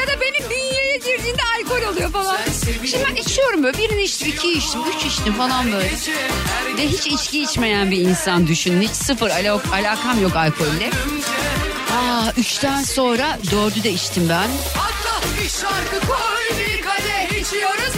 ya da benim bünyeye girdiğinde alkol oluyor falan. Şimdi ben içiyorum böyle birini içtim, iki içtim, üç içtim falan böyle. Ve hiç içki içmeyen bir insan düşünün. Hiç sıfır ala- alakam yok alkolle. Aa, üçten sonra dördü de içtim ben. Hatta bir şarkı koy bir kadeh içiyoruz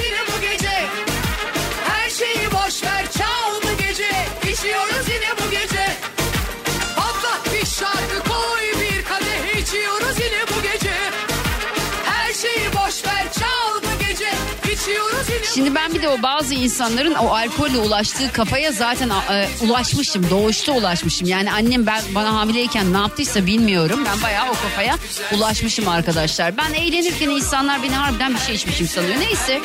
Şimdi ben bir de o bazı insanların o alkolle ulaştığı kafaya zaten e, ulaşmışım. Doğuşta ulaşmışım. Yani annem ben bana hamileyken ne yaptıysa bilmiyorum. Ben bayağı o kafaya ulaşmışım arkadaşlar. Ben eğlenirken insanlar beni harbiden bir şey içmişim sanıyor. Neyse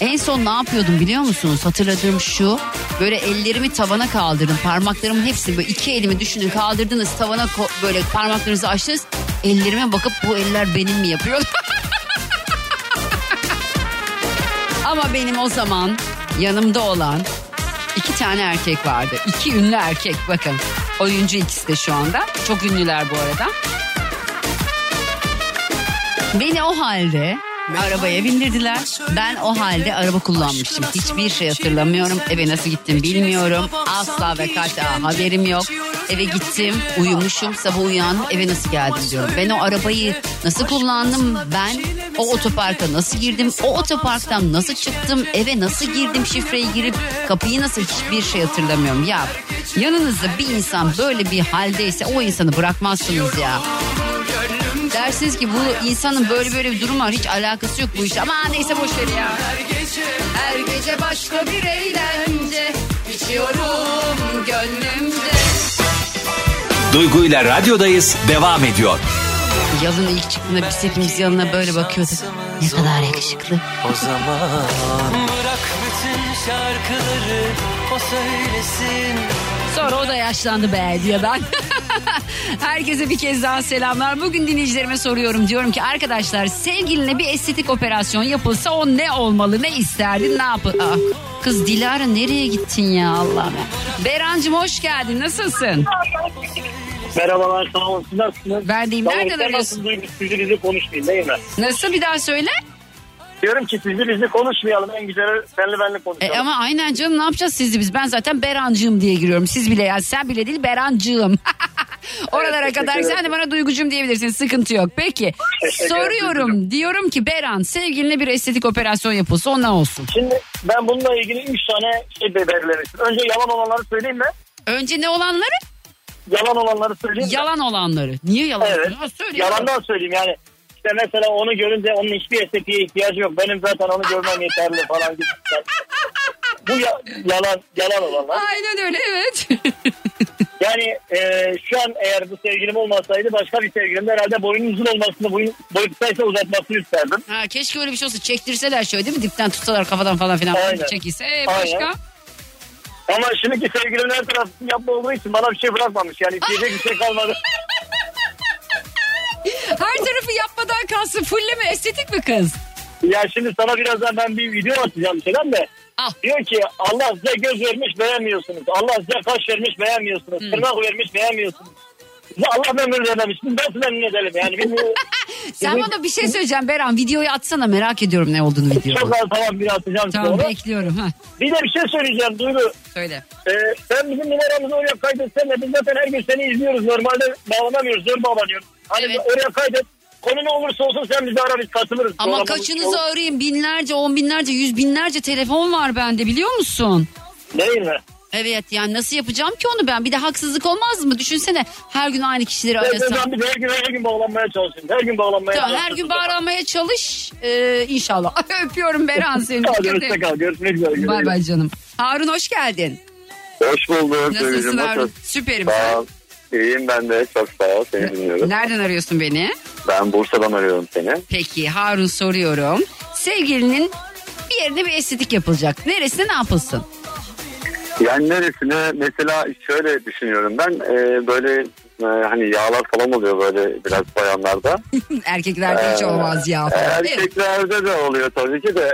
en son ne yapıyordum biliyor musunuz? Hatırladığım şu. Böyle ellerimi tavana kaldırdım. Parmaklarımın hepsini böyle iki elimi düşünün kaldırdınız tavana böyle parmaklarınızı açtınız. Ellerime bakıp bu eller benim mi yapıyor? (laughs) Ama benim o zaman yanımda olan iki tane erkek vardı. İki ünlü erkek bakın. Oyuncu ikisi de şu anda. Çok ünlüler bu arada. Beni o halde arabaya bindirdiler. Ben o halde araba kullanmışım. Hiçbir şey hatırlamıyorum. Eve nasıl gittim bilmiyorum. Asla ve kata haberim yok. Eve gittim, uyumuşum, sabah uyandım, eve nasıl geldim diyorum. Ben o arabayı nasıl kullandım, ben o otoparka nasıl girdim, o otoparktan nasıl çıktım, eve nasıl girdim, şifreyi girip kapıyı nasıl hiçbir şey hatırlamıyorum. Ya yanınızda bir insan böyle bir haldeyse o insanı bırakmazsınız ya. Dersiniz ki bu insanın böyle böyle bir durum var hiç alakası yok bu işte. Ama neyse boş ver ya. Her gece başka bir eğlence. içiyorum gönlümde. Duygu ile radyodayız devam ediyor. Yalın ilk çıktığında biz hepimiz yalına böyle bakıyorduk. Ne kadar yakışıklı. O zaman bırak bütün şarkıları o söylesin. Sonra o da yaşlandı be diyor ben. (laughs) Herkese bir kez daha selamlar. Bugün dinleyicilerime soruyorum. Diyorum ki arkadaşlar sevgiline bir estetik operasyon yapılsa o ne olmalı? Ne isterdin? Ne yapı? Aa, kız Dilara nereye gittin ya Allah'ım ya. Berancım hoş geldin. Nasılsın? Merhabalar sağ olun. Nasılsınız? Olun. Nereden arıyorsun? nasıl konuşmayın değil mi? Nasıl bir daha söyle? Diyorum ki sizi bizi konuşmayalım. En güzeli senli benli E, konuşalım. ama aynen canım ne yapacağız sizi biz? Ben zaten Berancığım diye giriyorum. Siz bile yani sen bile değil Berancığım. (laughs) Oralara teşekkür kadar sen de bana duygucum diyebilirsin. Sıkıntı yok. Peki soruyorum. Diyorum ki Beran sevgiline bir estetik operasyon yapılsa o ne olsun? Şimdi ben bununla ilgili üç tane şey belirlemiştim. Önce yalan olanları söyleyeyim mi? Önce ne olanları? Yalan olanları söyleyeyim mi? Yalan olanları. Niye yalan? Evet. Ya söyle. Yalandan söyleyeyim yani. İşte mesela onu görünce onun hiçbir estetiğe ihtiyacı yok. Benim zaten onu görmem yeterli falan gibi. Bu ya- yalan yalan olanlar. Aynen öyle evet. Yani e, şu an eğer bu sevgilim olmasaydı başka bir sevgilim de herhalde boyunun uzun olmasını, boyun, boyu kısaysa uzatmasını isterdim. ha, keşke öyle bir şey olsa çektirseler şöyle değil mi? Dipten tutsalar kafadan falan filan. Aynen. Çekilse. Ee, başka? Aynen. Ama şimdiki sevgilim her tarafını yapma olduğu için bana bir şey bırakmamış. Yani (laughs) isteyecek bir şey kalmadı. Her tarafı yapmadan kalsın. Fulle mi? Estetik mi kız? ya şimdi sana birazdan ben bir video atacağım şeyden de. Al. Diyor ki Allah size göz vermiş beğenmiyorsunuz. Allah size kaş vermiş beğenmiyorsunuz. Tırnak vermiş beğenmiyorsunuz. Size Allah memnun edememiş. Biz nasıl memnun edelim yani. Bilmiyorum. Sen bana bir şey söyleyeceğim Beran. Videoyu atsana merak ediyorum ne olduğunu videoda. Çok az tamam bir atacağım Tamam sonra. bekliyorum. Ha. Bir de bir şey söyleyeceğim Duygu. Söyle. Ee, sen bizim numaramızı oraya kaydetsen de biz zaten her gün seni izliyoruz. Normalde bağlanamıyoruz. Zor bağlanıyoruz. Hani Evet. oraya kaydet. Konu ne olursa olsun sen bizi ara biz katılırız. Ama kaçınızı arayayım binlerce, on binlerce, yüz binlerce telefon var bende biliyor musun? Değil mi? Evet yani nasıl yapacağım ki onu ben? Bir de haksızlık olmaz mı? Düşünsene her gün aynı kişileri Ben, arasam. ben biz her gün her gün bağlanmaya çalışıyorum. Her gün bağlanmaya Tamam, her gün bağlanmaya çalış ee, inşallah. (laughs) Öpüyorum Beran (laughs) seni. Hadi Dikkat et. hoşça kal. Görüşmek üzere. Bay bay canım. Harun hoş geldin. Hoş bulduk. Nasılsın Harun? Süperim. Sağ ol. İyiyim ben de. Çok sağ ol. Seni dinliyorum. Nereden arıyorsun beni? Ben Bursa'dan arıyorum seni. Peki Harun soruyorum. Sevgilinin bir yerine bir estetik yapılacak. Neresine ne yapılsın? Yani neresine mesela şöyle düşünüyorum ben. e, böyle e, hani yağlar falan oluyor böyle biraz bayanlarda. (laughs) Erkeklerde hiç olmaz ya falan? Erkeklerde de oluyor tabii ki de.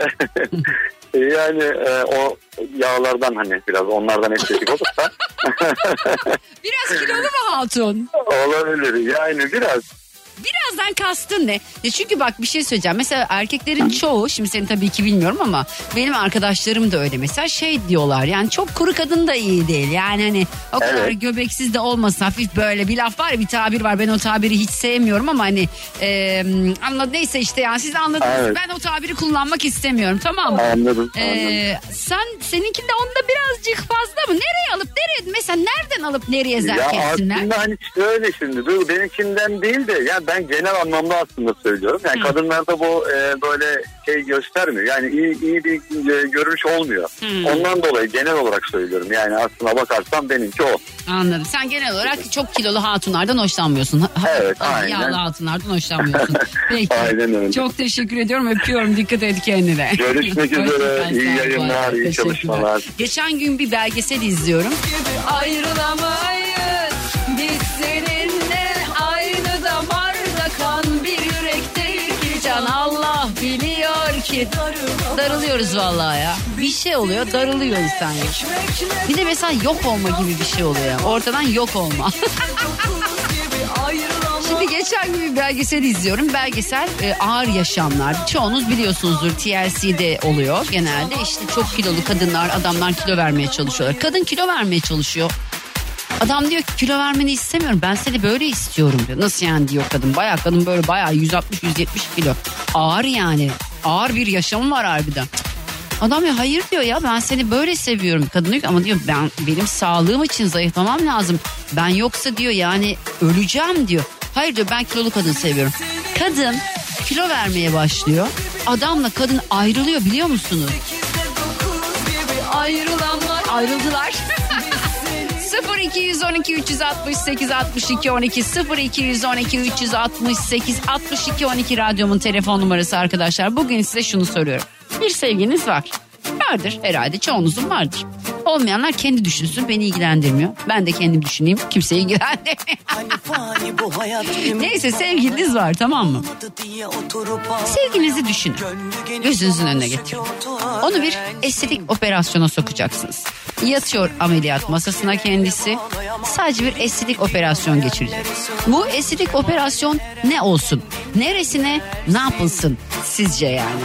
(laughs) yani e, o yağlardan hani biraz onlardan estetik olursa (laughs) Biraz kilolu mu hatun? olabilir. Yani biraz Birazdan kastın ne? Ya çünkü bak bir şey söyleyeceğim. Mesela erkeklerin çoğu şimdi seni tabii ki bilmiyorum ama benim arkadaşlarım da öyle mesela şey diyorlar. Yani çok kuru kadın da iyi değil. Yani hani o kadar Evet. göbeksiz de olmasın hafif böyle bir laf var ya bir tabir var. Ben o tabiri hiç sevmiyorum ama hani e, anla neyse işte yani siz anladınız. Evet. Ben o tabiri kullanmak istemiyorum tamam mı? anladım. anladım. Ee, sen seninkinde onda birazcık fazla mı? Nereye alıp nereye mesela nereden alıp nereye zerk Ya etsinler? aslında hani şöyle şimdi dur benimkinden değil de ya ben genel anlamda aslında söylüyorum. Yani kadınlarda bu e, böyle şey göstermiyor. Yani iyi, iyi bir e, görünüş olmuyor. Ondan dolayı genel olarak söylüyorum. Yani aslına bakarsan benimki o. Anladım. Sen genel olarak çok kilolu hatunlardan hoşlanmıyorsun. Ha- Evet, ha- aynen. Yağlı hatunlardan hoşlanmıyorsun. (laughs) Peki. Aynen öyle. Çok teşekkür ediyorum. Öpüyorum. Dikkat et kendine. Görüşmek (laughs) üzere. İyi yayınlar, iyi çalışmalar. Geçen gün bir belgesel izliyorum. Ayrılamayız darılıyoruz vallahi ya. Bir şey oluyor darılıyor insan. Bir de mesela yok olma gibi bir şey oluyor. Ortadan yok olma. (laughs) Şimdi geçen gün bir belgesel izliyorum. Belgesel e, ağır yaşamlar. Çoğunuz biliyorsunuzdur TLC'de oluyor genelde. İşte çok kilolu kadınlar, adamlar kilo vermeye çalışıyorlar. Kadın kilo vermeye çalışıyor. Adam diyor ki kilo vermeni istemiyorum. Ben seni böyle istiyorum diyor. Nasıl yani diyor kadın. Bayağı kadın böyle bayağı 160-170 kilo. Ağır yani. Ağır bir yaşamı var harbiden. Adam ya hayır diyor ya ben seni böyle seviyorum. Kadın diyor ama diyor ben benim sağlığım için zayıflamam lazım. Ben yoksa diyor yani öleceğim diyor. Hayır diyor ben kilolu kadın seviyorum. Kadın kilo vermeye başlıyor. Adamla kadın ayrılıyor biliyor musunuz? Ayrılanlar ayrıldılar. (laughs) 0212 368 62 12 0212 368 62 12 radyomun telefon numarası arkadaşlar. Bugün size şunu soruyorum. Bir sevginiz var. Vardır herhalde çoğunuzun vardır. Olmayanlar kendi düşünsün beni ilgilendirmiyor. Ben de kendim düşüneyim kimseyi ilgilendirmiyor. (laughs) Neyse sevgiliniz var tamam mı? Sevgilinizi düşünün. Gözünüzün önüne getirin. Onu bir estetik operasyona sokacaksınız. Yatıyor ameliyat masasına kendisi. Sadece bir estetik operasyon geçirecek. Bu estetik operasyon ne olsun? Neresine ne yapılsın sizce yani?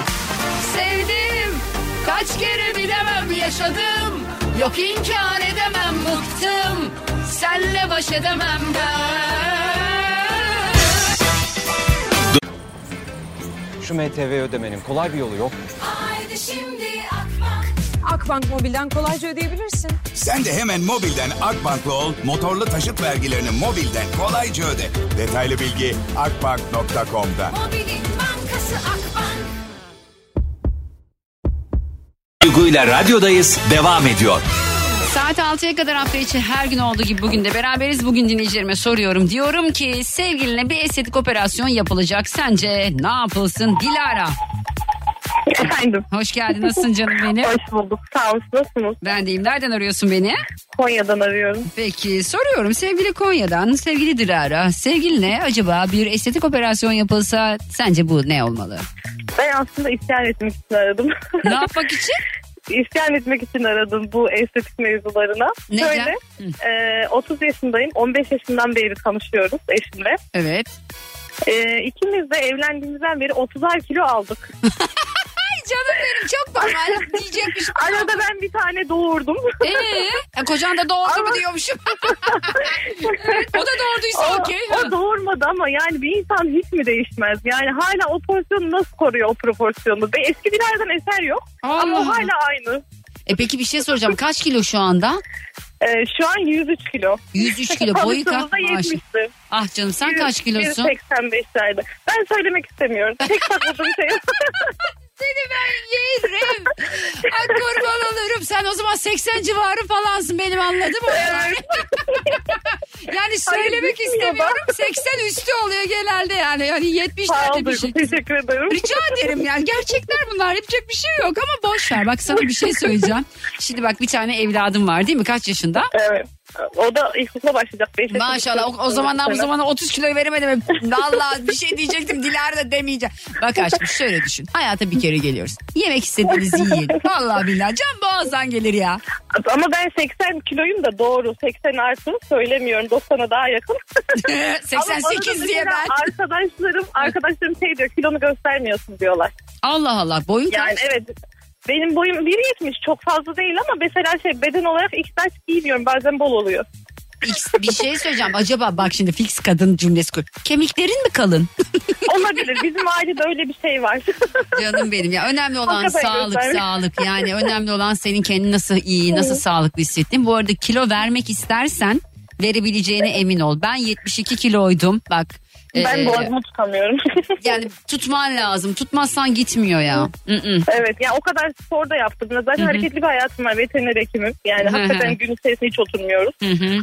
Kaç kere bilemem yaşadım. Yok inkar edemem bıktım. Senle baş edemem ben. Şu MTV ödemenin kolay bir yolu yok. Haydi şimdi Akbank. Akbank Mobil'den kolayca ödeyebilirsin. Sen de hemen mobilden Akbank'la ol, motorlu taşıt vergilerini mobilden kolayca öde. Detaylı bilgi akbank.com'da. Mobilin bankası Akbank. Duygu ile radyodayız devam ediyor. Saat 6'ya kadar hafta içi her gün olduğu gibi bugün de beraberiz. Bugün dinleyicilerime soruyorum. Diyorum ki sevgiline bir estetik operasyon yapılacak. Sence ne yapılsın? Dilara. Efendim. Hoş geldin. Nasılsın canım benim? Hoş bulduk. Sağ olun. Nasılsınız? Ben deyim. Nereden arıyorsun beni? Konya'dan arıyorum. Peki soruyorum sevgili Konya'dan sevgili Dilara sevgiline acaba bir estetik operasyon yapılsa sence bu ne olmalı? Ben aslında isyan etmek için aradım. Ne yapmak için? (laughs) İsyan etmek için aradım bu estetik mevzularına. Neden? Şöyle, e, 30 yaşındayım. 15 yaşından beri tanışıyoruz eşimle. Evet. E, ikimiz de evlendiğimizden beri 30'ar kilo aldık. (laughs) Ay canım benim çok normal diyecekmiş. Arada ben bir tane doğurdum. Ee, kocan da doğurdu mu Ama- diyormuşum. Evet, o da doğurduysa okey. o doğurmadı ama yani bir insan hiç mi değişmez? Yani hala o pozisyonu nasıl koruyor o proporsiyonu? Ve eskilerden eser yok ama o hala aynı. E peki bir şey soracağım. Kaç kilo şu anda? Ee, şu an 103 kilo. 103 (laughs) kilo boyu kaç? Tanıştığımızda Maşallah. 70'ti. Ah canım sen kaç kilosun? 185'lerde. Ben söylemek istemiyorum. Tek sakladığım şey. (laughs) Seni ben yerim. Ay kurban olurum. Sen o zaman 80 civarı falansın benim anladım o yani. (laughs) yani söylemek Hayır, istemiyorum. 80 üstü oluyor genelde yani. Yani 70'lerde Sağ ol bir şey. Teşekkür ederim. Rica ederim yani gerçekler bunlar yapacak bir şey yok ama boş ver bak sana bir şey söyleyeceğim. Şimdi bak bir tane evladım var değil mi kaç yaşında? Evet. O da ilkokula başlayacak. Beş. Maşallah o, o zamandan bu zamana 30 kiloyu veremedim. Vallahi bir şey diyecektim Dilara da demeyeceğim. Bak aşkım şöyle düşün. Hayata bir kere geliyoruz. Yemek istediğinizi (laughs) yiyin. Vallahi billahi can boğazdan gelir ya. Ama ben 80 kiloyum da doğru. 80 artı söylemiyorum. 90'a daha yakın. (laughs) Ama 88 bana da diye ben. Arkadaşlarım, arkadaşlarım şey diyor kilonu göstermiyorsun diyorlar. Allah Allah boyun Yani kaç? evet benim boyum 1.70 çok fazla değil ama mesela şey beden olarak XL giymiyorum bazen bol oluyor. X, bir şey söyleyeceğim. Acaba bak şimdi fix kadın cümlesi kur. Kemiklerin mi kalın? (laughs) Olabilir bizim ailede öyle bir şey var. Canım benim ya önemli olan Hakikaten sağlık göstermiş. sağlık yani önemli olan senin kendini nasıl iyi nasıl sağlıklı hissettiğin. Bu arada kilo vermek istersen verebileceğine emin ol. Ben 72 kiloydum bak. ben Ee, boğazımı tutamıyorum. (laughs) Yani tutman lazım. Tutmazsan gitmiyor ya. Evet yani o kadar spor da yaptım. Zaten Hı hı. hareketli bir hayatım var veteriner hekimim. Yani hakikaten gün içerisinde hiç oturmuyoruz.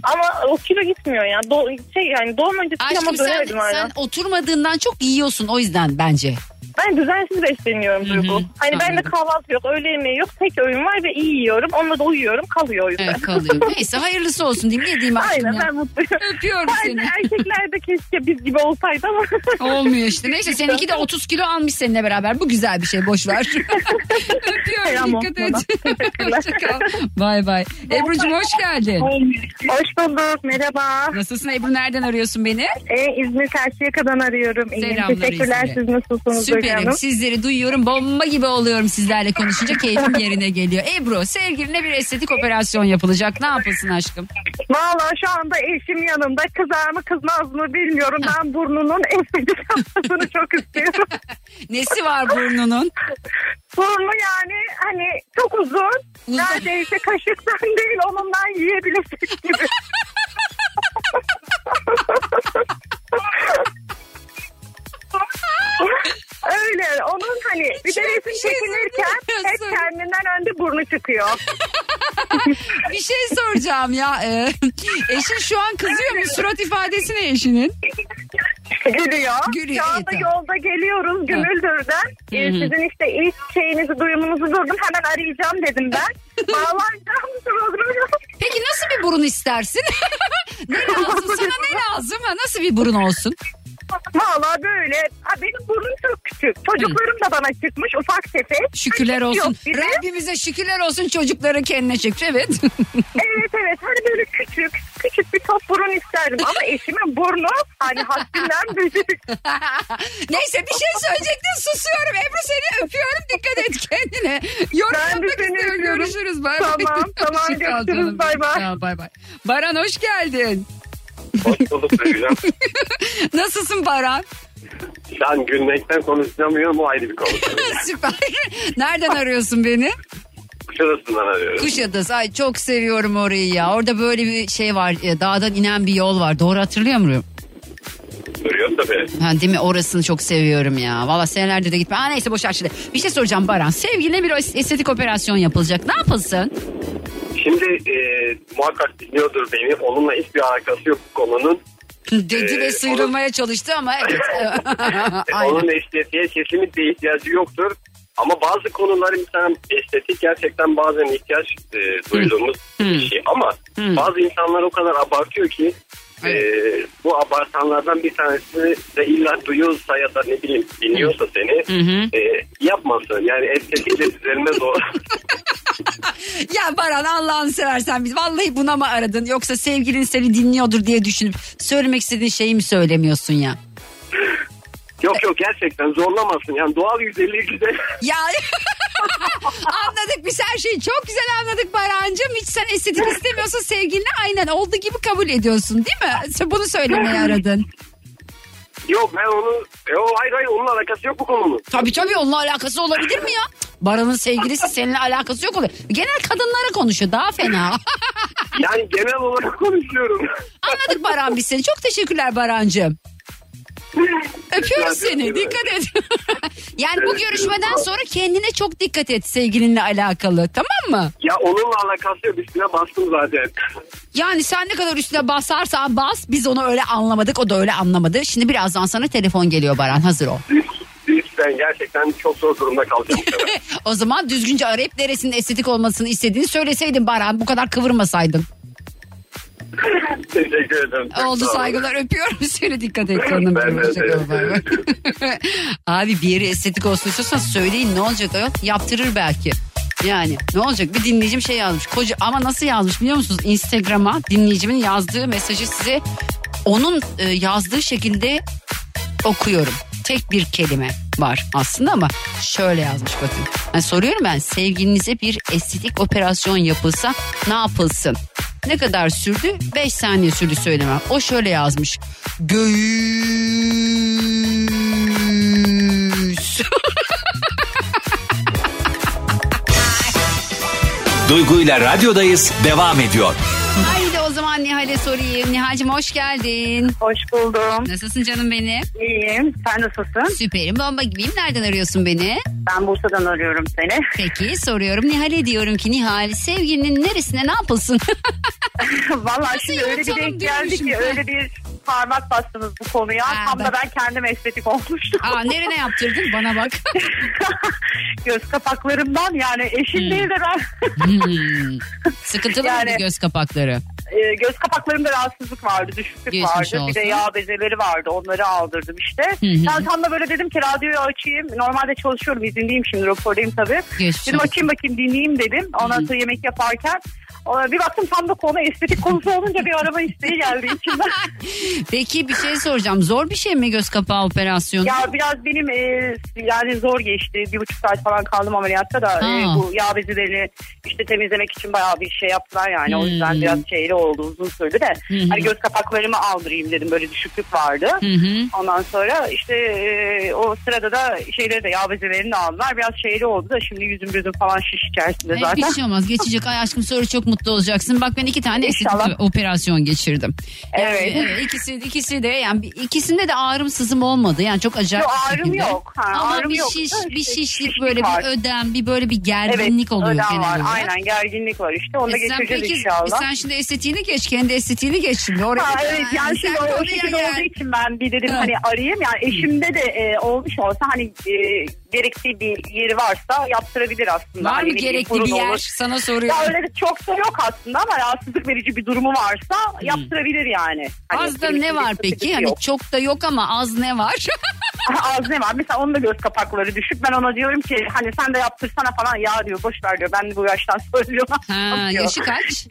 Ama o kilo gitmiyor yani. Do- şey yani doğum öncesi Aşkım ama sen, dönemedim hala. sen oturmadığından çok yiyorsun o yüzden bence. Ben düzensiz besleniyorum Duygu. Hani bende anladım. kahvaltı yok, öğle yemeği yok, tek öğün var ve iyi yiyorum. Onunla da uyuyorum, kalıyor o yüzden. Evet kalıyor. (laughs) Neyse hayırlısı olsun diyeyim. Ne diyeyim aşkım Aynen ya. ben mutluyum. Öpüyorum Sadece seni. erkekler de keşke biz gibi olsaydı ama. (laughs) Olmuyor işte. Neyse seninki de 30 kilo almış seninle beraber. Bu güzel bir şey. Boş ver. (laughs) Öpüyorum. Dikkat et. tamam. Hoşça kal. Bay bay. Ebru'cum hoş geldin. Hoş bulduk, merhaba. Nasılsın Ebru? Nereden arıyorsun beni? Ee, İzmir Karşıyaka'dan arıyorum. İyiyim. Selamlar Teşekkürler, İzmir'e. siz nasılsınız Duygu Süperim. Hanım? Sizleri duyuyorum. Bomba gibi oluyorum sizlerle konuşunca. Keyfim yerine geliyor. Ebru sevgiline bir estetik operasyon yapılacak. Ne yapılsın aşkım? Valla şu anda eşim yanımda. Kızar mı kızmaz mı bilmiyorum. Ben burnunun estetik yapmasını çok istiyorum. (laughs) Nesi var burnunun? Burnu yani hani çok uzun. Uzun. Neredeyse kaşıktan değil onundan yiyebilecek gibi. (laughs) (laughs) Öyle onun hani bir de resim şey çekilirken hep kendinden önde burnu çıkıyor. (laughs) bir şey soracağım ya. Ee, eşin şu an kızıyor mu? Surat ifadesi ne eşinin? Gülüyor. Gülüyor, Şu iyi, anda tamam. yolda geliyoruz Gümüldür'den. Ee, Hı hı. sizin işte ilk şeyinizi duyumunuzu durdum. Hemen arayacağım dedim ben. (laughs) Bağlanacağım programı. Peki nasıl bir burun istersin? ne lazım? Sana ne lazım? Ha, nasıl bir burun olsun? Valla böyle. Ha, benim burnum çok küçük. Çocuklarım da bana çıkmış ufak tefek. Şükürler Hani olsun. yok bir de. Rabbimize şükürler olsun çocukları kendine çekti. Evet. (laughs) Evet evet hani böyle küçük küçük bir top burun isterdim ama eşimin burnu hani haddinden büyük. (laughs) Neyse bir şey söyleyecektin susuyorum. Ebru seni öpüyorum. Dikkat et kendine. Yorum Ben de yapmak seni istiyorum. öpüyorum. Görüşürüz. Bay Tamam, (laughs) bay. tamam, Hoşça kal görüşürüz. canım Bay bay. Tamam, bay bay. Baran hoş geldin. Hoş bulduk sevgilim. (laughs) Nasılsın Baran? Şu an gülmekten konuşamıyorum o ayrı bir konu. (laughs) Süper. Nereden arıyorsun beni? Kuşadası'ndan arıyorum. Kuşadası. Ay çok seviyorum orayı ya. Orada böyle bir şey var. e, Dağdan inen bir yol var. Doğru hatırlıyor muyum? Duruyor tabii. Ha, değil mi? Orasını çok seviyorum ya. Valla senelerde de gitme. Aa, neyse boş ver şimdi. Bir şey soracağım Baran. Sevgiline bir estetik operasyon yapılacak. Ne yapılsın? Şimdi e, muhakkak dinliyordur beni. Onunla hiçbir alakası yok konunun. Dedi Ee, ve sıyrılmaya çalıştı ama evet. (laughs) (laughs) Aynen. Onun estetiğe kesinlikle ihtiyacı yoktur. Ama bazı konular insan estetik gerçekten bazen ihtiyaç e, duyduğumuz bir şey. Ama bazı insanlar o kadar abartıyor ki e, bu abartanlardan bir tanesi de illa duyuyorsa ya da ne bileyim dinliyorsa seni e, yapmasın. Yani estetikle düzelmez o. (laughs) Ya Baran Allah'ını seversen biz vallahi buna mı aradın yoksa sevgilin seni dinliyordur diye düşünüp söylemek istediğin şeyi mi söylemiyorsun ya? Yok yok gerçekten zorlamasın. Yani doğal güzelliği güzel. Ya (laughs) anladık biz her şeyi çok güzel anladık Barancığım. Hiç sen estetik istemiyorsun sevgilini aynen olduğu gibi kabul ediyorsun değil mi? Sen bunu söylemeye aradın. Yok ben onu e, o hayır hayır onunla alakası yok bu konunun. Tabii tabii onunla alakası olabilir mi ya? Baran'ın sevgilisi seninle alakası yok oluyor. Genel kadınlara konuşuyor daha fena. Yani genel olarak konuşuyorum. Anladık Baran biz seni. Çok teşekkürler Barancığım. Öpüyoruz seni. Dikkat et. (laughs) yani bu görüşmeden sonra kendine çok dikkat et sevgilinle alakalı. Tamam mı? Ya onunla alakası yok üstüne bastım zaten. Yani sen ne kadar üstüne basarsan bas. Biz onu öyle anlamadık. O da öyle anlamadı. Şimdi birazdan sana telefon geliyor Baran. Hazır ol. Lütfen gerçekten çok zor durumda kalacağım. (laughs) o zaman düzgünce arayıp neresinin estetik olmasını istediğini söyleseydin Baran. Bu kadar kıvırmasaydın. (laughs) Teşekkür ederim. Çok Oldu saygılar öpüyorum seni dikkat et canım. Ben de. (laughs) Abi bir yeri estetik olsun istiyorsanız söyleyin ne olacak ayol? Yaptırır belki. Yani ne olacak bir dinleyicim şey yazmış. Koca ama nasıl yazmış biliyor musunuz? Instagram'a dinleyicimin yazdığı mesajı size onun e, yazdığı şekilde okuyorum. Tek bir kelime var aslında ama şöyle yazmış bakın. Yani soruyorum ben sevgilinize bir estetik operasyon yapılsa ne yapılsın? Ne kadar sürdü? 5 saniye sürdü söylemem. O şöyle yazmış. Göğüs. Duygu ile radyodayız devam ediyor. O zaman Nihal'e sorayım. Nihal'cim hoş geldin. Hoş buldum. Nasılsın canım benim? İyiyim. Sen nasılsın? Süperim bomba gibiyim. Nereden arıyorsun beni? Ben Bursa'dan arıyorum seni. Peki soruyorum Nihal'e diyorum ki Nihal sevgilinin neresine ne yapılsın? (laughs) Vallahi şimdi öyle bir denk geldi ki öyle bir parmak bastınız bu konuya. Ha, Tam da ben- kendim estetik olmuştum. Aa nerene yaptırdın bana bak. (laughs) Göz kapaklarımdan yani eşim değil de ben Hmm. Sıkıntılı Yani- mıydı göz kapakları? E, göz kapaklarımda rahatsızlık vardı, düşüklük Geçmiş vardı. Bir de olsun. yağ bezeleri vardı. Onları aldırdım işte. hı. Ben tam da böyle dedim ki radyoyu açayım. Normalde çalışıyorum, izindeyim şimdi, rapordayım tabii. Geçmiş dedim olsun. açayım bakayım dinleyeyim dedim. Ondan sonra yemek yaparken bir baktım tam da konu estetik konusu olunca bir araba isteği geldi içimden. (laughs) Peki bir şey soracağım. Zor bir şey mi göz kapağı operasyonu? Ya biraz benim e, yani zor geçti. Bir buçuk saat falan kaldım ameliyatta da e, bu yağ bezelerini işte temizlemek için bayağı bir şey yaptılar yani. O yüzden Hmm. biraz şeyli oldu uzun sürdü de. Hı. Hani göz kapaklarımı aldırayım dedim böyle düşüklük vardı. Hı. Ondan sonra işte e, o sırada da şeyleri de yağ bezelerini de aldılar. Biraz şeyli oldu da şimdi yüzüm gözüm falan şiş içerisinde zaten. Bir şey olmaz geçecek. Ay aşkım sonra çok mutlu olacaksın. Bak ben iki tane estetik operasyon geçirdim. Yani, Evet. evet, ikisi, ikisi de yani ikisinde de ağrım sızım olmadı. Yani çok acayip Yok, bir ağrım şekilde. yok. Ha, Ama ağrım bir yok. şiş, Ha, bir şişlik şişlik böyle var. bir ödem, bir böyle bir gerginlik oluyor ödem genel var. olarak. Aynen gerginlik var işte. Onu da E sen geçeceğiz peki inşallah. sen şimdi estetiğini geç, kendi estetiğini geç şimdi. Oraya Ha, evet yani Sen şimdi o, o şekilde gel. olduğu için ben bir dedim Ha. hani arayayım yani eşimde de e, olmuş olsa hani e, gerektiği bir yeri varsa yaptırabilir aslında. Var Hani mı bileyim, gerekli bir burun yer? olur. Sana soruyorum. Ya öyle de çok da yok aslında ama rahatsızlık verici bir durumu varsa yaptırabilir yani. Hani Az da ne var bir peki? Hani yok. çok da yok ama az ne var? (laughs) (laughs) Az ne var? Mesela onun da göz kapakları düşük. Ben ona diyorum ki hani sen de yaptırsana falan. Ya diyor boş ver diyor. Ben de bu yaştan (laughs) söylüyorum. Ha, yaşı kaç?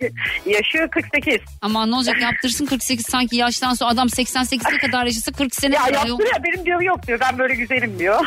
Yaşı 48. Aman ne olacak yaptırsın 48 sanki yaştan sonra adam 88'e kadar yaşasa 40 sene Ya var. yaptır ya benim diyor yok diyor. Ben böyle güzelim diyor.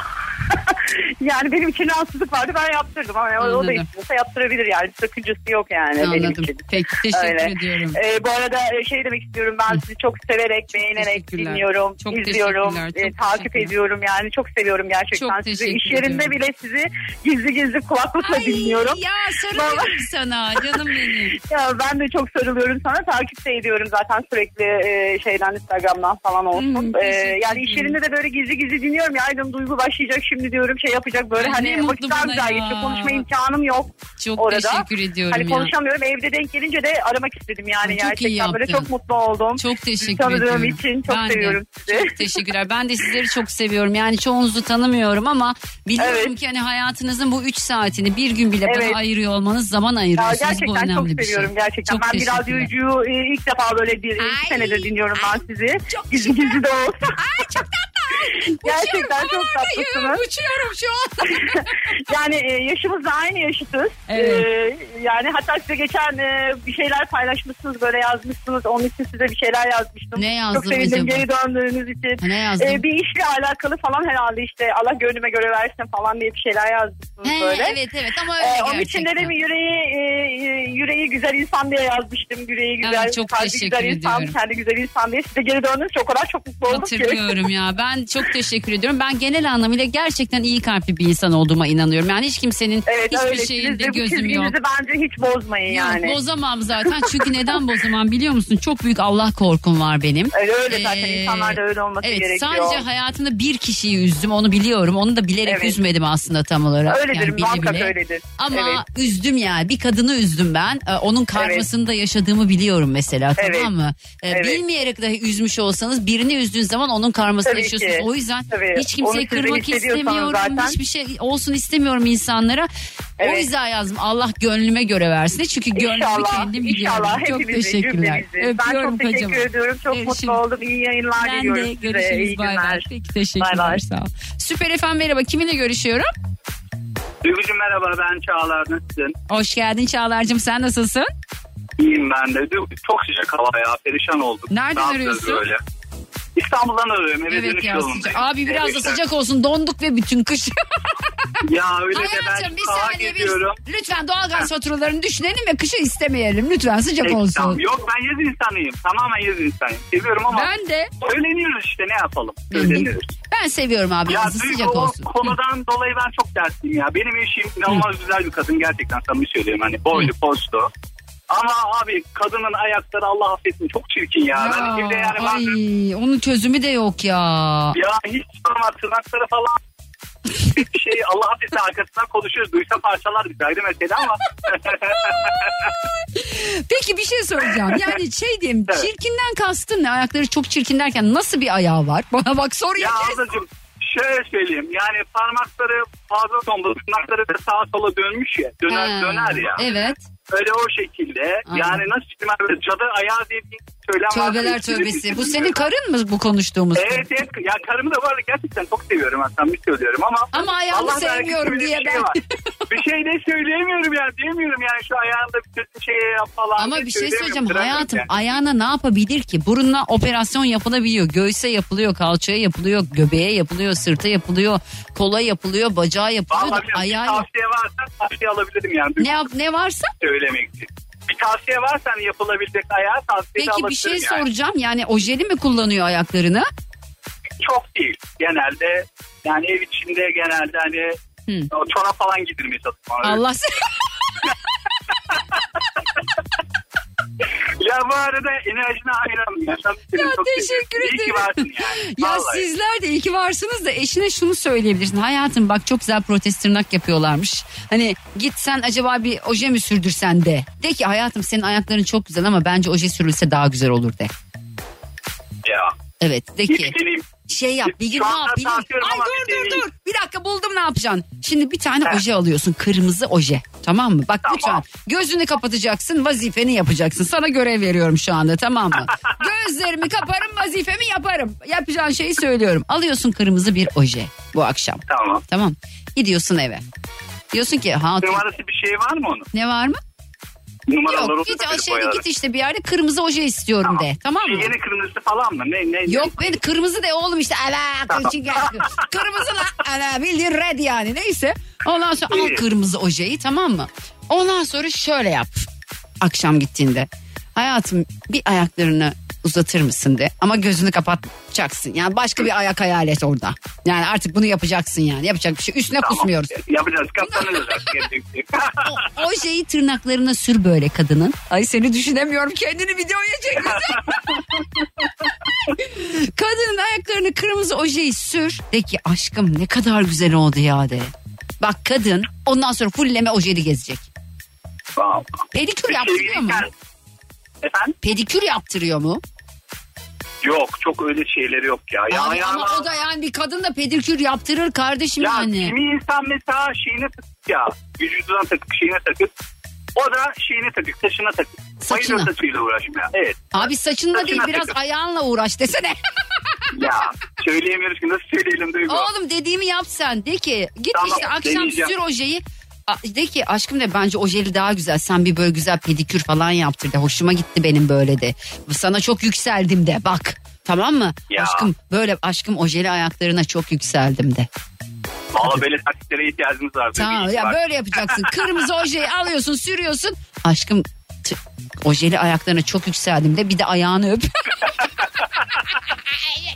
(laughs) yani benim için rahatsızlık vardı ben yaptırdım ama o da Anladım. istiyorsa yaptırabilir yani. Sakıncası yok yani benim Anladım. için. Peki teşekkür Öyle. ediyorum. Ee, bu arada e, şey demek istiyorum ben sizi çok severek, beğenerek dinliyorum, Çok izliyorum, e, takip ediyorum yani çok seviyorum gerçekten Çok sizi. İş yerinde ediyorum. bile sizi gizli gizli kulaklıkla dinliyorum. Ya sarılıyorum sana canım benim. (laughs) Ya ben de çok sarılıyorum sana. Takip de ediyorum zaten sürekli e, şeyden Instagram'dan falan olsun. Hmm, E, yani iş yerinde de böyle gizli gizli dinliyorum. Ya dedim duygu başlayacak şimdi diyorum şey yapacak böyle Ay, hani ne mutlu vakit daha bana güzel ya. geçiyor. Konuşma imkanım yok Çok orada. teşekkür ediyorum Hani ya. konuşamıyorum. Evde denk gelince de aramak istedim yani. Ay, çok Gerçekten böyle çok mutlu oldum. Çok teşekkür tanıdığım ediyorum. için çok Ben de. seviyorum sizi. Çok (laughs) teşekkürler. Ben de sizleri çok seviyorum. Yani çoğunuzu tanımıyorum ama biliyorum Evet. ki hani hayatınızın bu 3 saatini bir gün bile Evet. bana ayırıyor olmanız zaman Ya ayırıyorsunuz. bu gerçekten önemli çok bir şey. seviyorum gerçekten. Çok ben bir radyocuyu e, ilk defa böyle bir iki senedir dinliyorum ben sizi. Gizli gizli de olsa. Gerçekten çok tatlısınız. Uçuyorum şu an. (laughs) yani e, yaşımız da aynı yaşıtız. Evet. E, yani hatta size geçen e, bir şeyler paylaşmışsınız böyle yazmışsınız. Onun için size bir şeyler yazmıştım. Ne yazdım Çok sevindim acaba? geri döndüğünüz için. Ne yazdım? E, bir işle alakalı falan herhalde işte Allah gönlüme göre versin falan diye bir şeyler yazmışsınız He, böyle. evet evet ama öyle Ee, onun için gerçekten. dedim yüreği e, e, yüreği güzel insan diye yazmıştım. Yüreği güzel, Evet, çok kalbi teşekkür güzel insan, ediyorum. kendi güzel insan diye. Size geri döndünüz çok o kadar çok mutlu oldum ki. Hatırlıyorum ya. Ben çok teşekkür ediyorum. Ben genel anlamıyla gerçekten iyi kalpli bir insan olduğuma inanıyorum. Yani hiç kimsenin Evet hiçbir öyle. şeyinde Siz de bu gözüm yok. bence hiç bozmayın yani. Yok bozamam zaten. (laughs) Çünkü neden bozamam biliyor musun? Çok büyük Allah korkum var benim. Öyle öyle zaten Ee, insanlarda öyle olması evet, gerekiyor. Sadece hayatımda bir kişiyi üzdüm onu biliyorum. Onu da bilerek Evet. üzmedim aslında tam olarak. Öyledir Yani bile muhakkak bile. öyledir. Ama Evet. üzdüm yani bir kadını üzdüm ben. Ee, onun karmasını da yaşadığımı biliyorum mesela Evet. tamam mı? Ee, Evet. Bilmeyerek dahi üzmüş olsanız birini üzdüğün zaman onun karmasını Tabii yaşıyorsunuz. ki. O yüzden Tabii. hiç kimseyi kırmak istemiyorum. zaten. Hiçbir şey olsun istemiyorum insanlara. O Evet. yüzden yazdım Allah gönlüme göre versin. Çünkü gönlümü İnşallah, kendim biliyorum. inşallah çok teşekkürler. cümlemizi. Ben Öpüyorum çok teşekkür kocaman. ediyorum. Çok Görüşürüz. mutlu oldum. İyi yayınlar Ben diliyorum de size. görüşürüz. İyi Bay bay. günler. Peki teşekkürler Bay bay. sağ ol. Süper efendim merhaba kiminle görüşüyorum? Duygucuğum merhaba ben Çağlar nasılsın? Hoş geldin Çağlar'cığım sen nasılsın? İyiyim ben de. Çok sıcak hava ya perişan olduk. Nereden arıyorsun? Böyle? İstanbul'dan arıyorum eve Evet dönüş ya sıcak. Abi biraz da Evet, sıcak olsun donduk ve bütün kış. Ya öyle de ben Hayatım bir sağa saniye gidiyorum. biz lütfen doğalgaz faturalarını düşünelim ve kışı istemeyelim. Lütfen sıcak Peki, olsun. tamam. Yok ben yaz insanıyım. Tamamen yaz insanıyım. Seviyorum ama. Ben de. Öğleniyoruz işte ne yapalım. Öğleniyoruz. Ben seviyorum abi Ya sıcak o olsun. konudan dolayı ben çok dertliyim ya. Benim eşim inanılmaz güzel bir kadın gerçekten samimi söylüyorum. Hani boylu postlu. Ama abi kadının ayakları Allah affetsin çok çirkin ya. ben bir de yani ay, bazen onun çözümü de yok ya. ya hiç sorma tırnakları falan bir şey Allah affetsin arkasından konuşuyoruz. Duysa parçalar bir ayrı mesele ama. (laughs) Peki bir şey soracağım. Yani şey diyeyim çirkinden kastın ne? Ayakları çok çirkin derken nasıl bir ayağı var? (laughs) Bana bak soruya ya kes. ablacığım şöyle söyleyeyim. Yani parmakları fazla tombul tırnakları da sağa sola dönmüş ya. Döner, Ha, döner ya. Evet. Öyle o şekilde. Aynen. Yani nasıl diyeyim böyle cadı ayağı diye bir söylem var. Tövbeler Hiçbiri tövbesi. Bu senin karın mı bu konuştuğumuz? Evet evet. Ya karımı da arada gerçekten çok seviyorum. Hatta bir söylüyorum ama. Ama ayağını Allah sevmiyorum diye bir şey ben- var. bir şey de söyleyemiyorum ya. Diyemiyorum yani şu ayağında bir kötü şey yap falan. Ama bir şey söyleyeceğim hayatım yani. ayağına ne yapabilir ki? Burunla operasyon yapılabiliyor. Göğse yapılıyor, kalçaya yapılıyor, göbeğe yapılıyor, sırta yapılıyor, kola yapılıyor, bacağa yapılıyor. da Vallahi bir ayağı tavsiye varsa tavsiye alabilirim yani. ne, ne varsa? Söylemek için. Bir tavsiye varsa hani yapılabilecek ayağı tavsiye Peki bir şey yani. soracağım. Yani ojeli mi kullanıyor ayaklarını? Çok değil. Genelde yani ev içinde genelde hani o çorap falan giydirmeye çalışıyorum. Allah (laughs) (laughs) Ya bu arada enerjine hayranım. Ya, Ya çok teşekkür seviyorum. İyi ki ederim. varsın yani. Ya Vallahi. sizler de iyi ki varsınız da eşine şunu söyleyebilirsin. Hayatım bak çok güzel protez tırnak yapıyorlarmış. Hani git sen acaba bir oje mi sürdürsen de. De ki hayatım senin ayakların çok güzel ama bence oje sürülse daha güzel olur de. Ya. Evet de ki deneyim. Şey yap bir gün ne yap tartıyorum Ay dur bir dur dur bir dakika buldum ne yapacaksın. Şimdi bir tane oje alıyorsun kırmızı oje tamam mı? Bak lütfen gözünü kapatacaksın vazifeni yapacaksın. Sana görev veriyorum şu anda tamam mı? (laughs) Gözlerimi kaparım vazifemi yaparım. Yapacağın şeyi söylüyorum. Alıyorsun kırmızı bir oje bu akşam. Tamam. Tamam. Gidiyorsun eve. Diyorsun ki hatun Numarası bir şey var mı onun? ne var mı? Numaraları Yok olursa aşağıda git işte bir yerde kırmızı oje istiyorum de tamam mı? Yeni kırmızısı falan mı? Ne, ne, Yok ben kırmızı de oğlum işte ala gel. (laughs) kırmızı la ala bildiğin red yani neyse. Ondan sonra al İyi. kırmızı ojeyi tamam mı? Ondan sonra şöyle yap akşam gittiğinde. Hayatım bir ayaklarını uzatır mısın de ama gözünü kapatacaksın. Yani başka bir ayak hayal et orada. Yani artık bunu yapacaksın yani yapacak bir şey üstüne kusmuyoruz. Yapacağız katlanırız. (laughs) O ojeyi tırnaklarına sür böyle kadının. Ay seni düşünemiyorum kendini videoya çek. (laughs) kadının ayaklarını kırmızı ojeyi sür. De ki aşkım ne kadar güzel oldu ya de. Bak kadın ondan sonra fulleme ojeli gezecek. Pedikür yaptırıyor mu? Efendim? Pedikür yaptırıyor mu? Yok çok öyle şeyleri yok ya. ya Abi ama o da yani bir kadın da pedikür yaptırır kardeşim Ya yani. kimi insan mesela şeyine takık ya. Vücuduna takık şeyine takık. O da şeyine takık saçına takık. Saçına. Bayılır saçıyla uğraşmaya. Evet. Abi saçınla değil Saçına biraz takıp. ayağınla uğraş desene. (laughs) Ya söyleyemiyoruz ki nasıl söyleyelim Duygu. Oğlum dediğimi yap sen. De ki git Tamam, işte akşam deneyeceğim. sür ojeyi. A- De ki aşkım de bence ojeli daha güzel. Sen bir böyle güzel pedikür falan yaptır de. Hoşuma gitti benim böyle de. Sana çok yükseldim de bak. Tamam mı? Ya. Aşkım böyle aşkım ojeli ayaklarına çok yükseldim de. Valla böyle taktiklere ihtiyacımız var. Tamam ya böyle yapacaksın. Kırmızı ojeyi alıyorsun sürüyorsun. Aşkım t- ojeli ayaklarına çok yükseldim de bir de ayağını öp. (laughs) (laughs)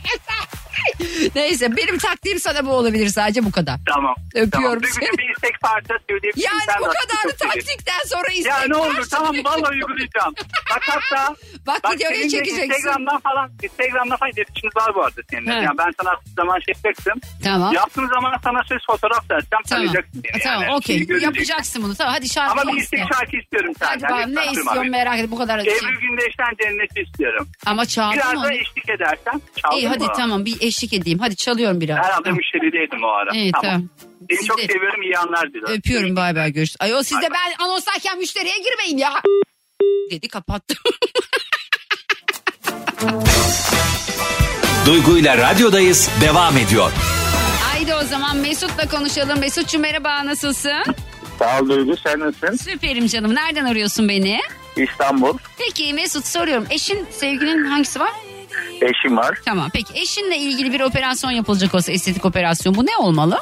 (laughs) (laughs) Neyse benim taktiğim sana bu olabilir sadece bu kadar. Tamam. Öpüyorum tamam. Seni. bir istek parça söyleyebilirim. Yani Sen bu de kadar çok sevinirim. taktikten sonra istek Ya ne olur tamam vallahi uygulayacağım. (laughs) Bak hatta. Bak videoyu seninle çekeceksin. Instagram'dan falan Instagram'dan falan iletişimimiz var bu arada seninle. He. Yani ben sana zaman şey yapacaktım. Tamam. Yaptığım zaman sana söz fotoğraf versem Tamam. tanıyacaksın beni. Tamam yani. okey yapacaksın bunu. Tamam hadi şarkı Ama bir iste. istek şarkı istiyorum senden. Hadi bakalım ne istiyorsun merak et bu kadar. Ebru Gündeş'ten cenneti istiyorum. Ama çaldım Biraz da eşlik edersen. Çaldın İyi hadi tamam bir eşlik edeyim. Hadi çalıyorum biraz. Herhalde Tamam. müşterideydim o ara. İyi tamam. Seni Siz çok de- seviyorum iyi anlar diliyorum. Öpüyorum bay bay görüşürüz. Ay o siz de ben anonslarken müşteriye girmeyin ya. Dedi kapattım. (laughs) Duygu ile radyodayız devam ediyor. Haydi o zaman Mesut'la konuşalım. Mesut'cum merhaba nasılsın? Sağ ol Duygu sen nasılsın? Süperim canım. Nereden arıyorsun beni? İstanbul. Peki Mesut soruyorum. Eşin sevgilinin hangisi var? Eşim var. Tamam peki eşinle ilgili bir operasyon yapılacak olsa estetik operasyon bu ne olmalı?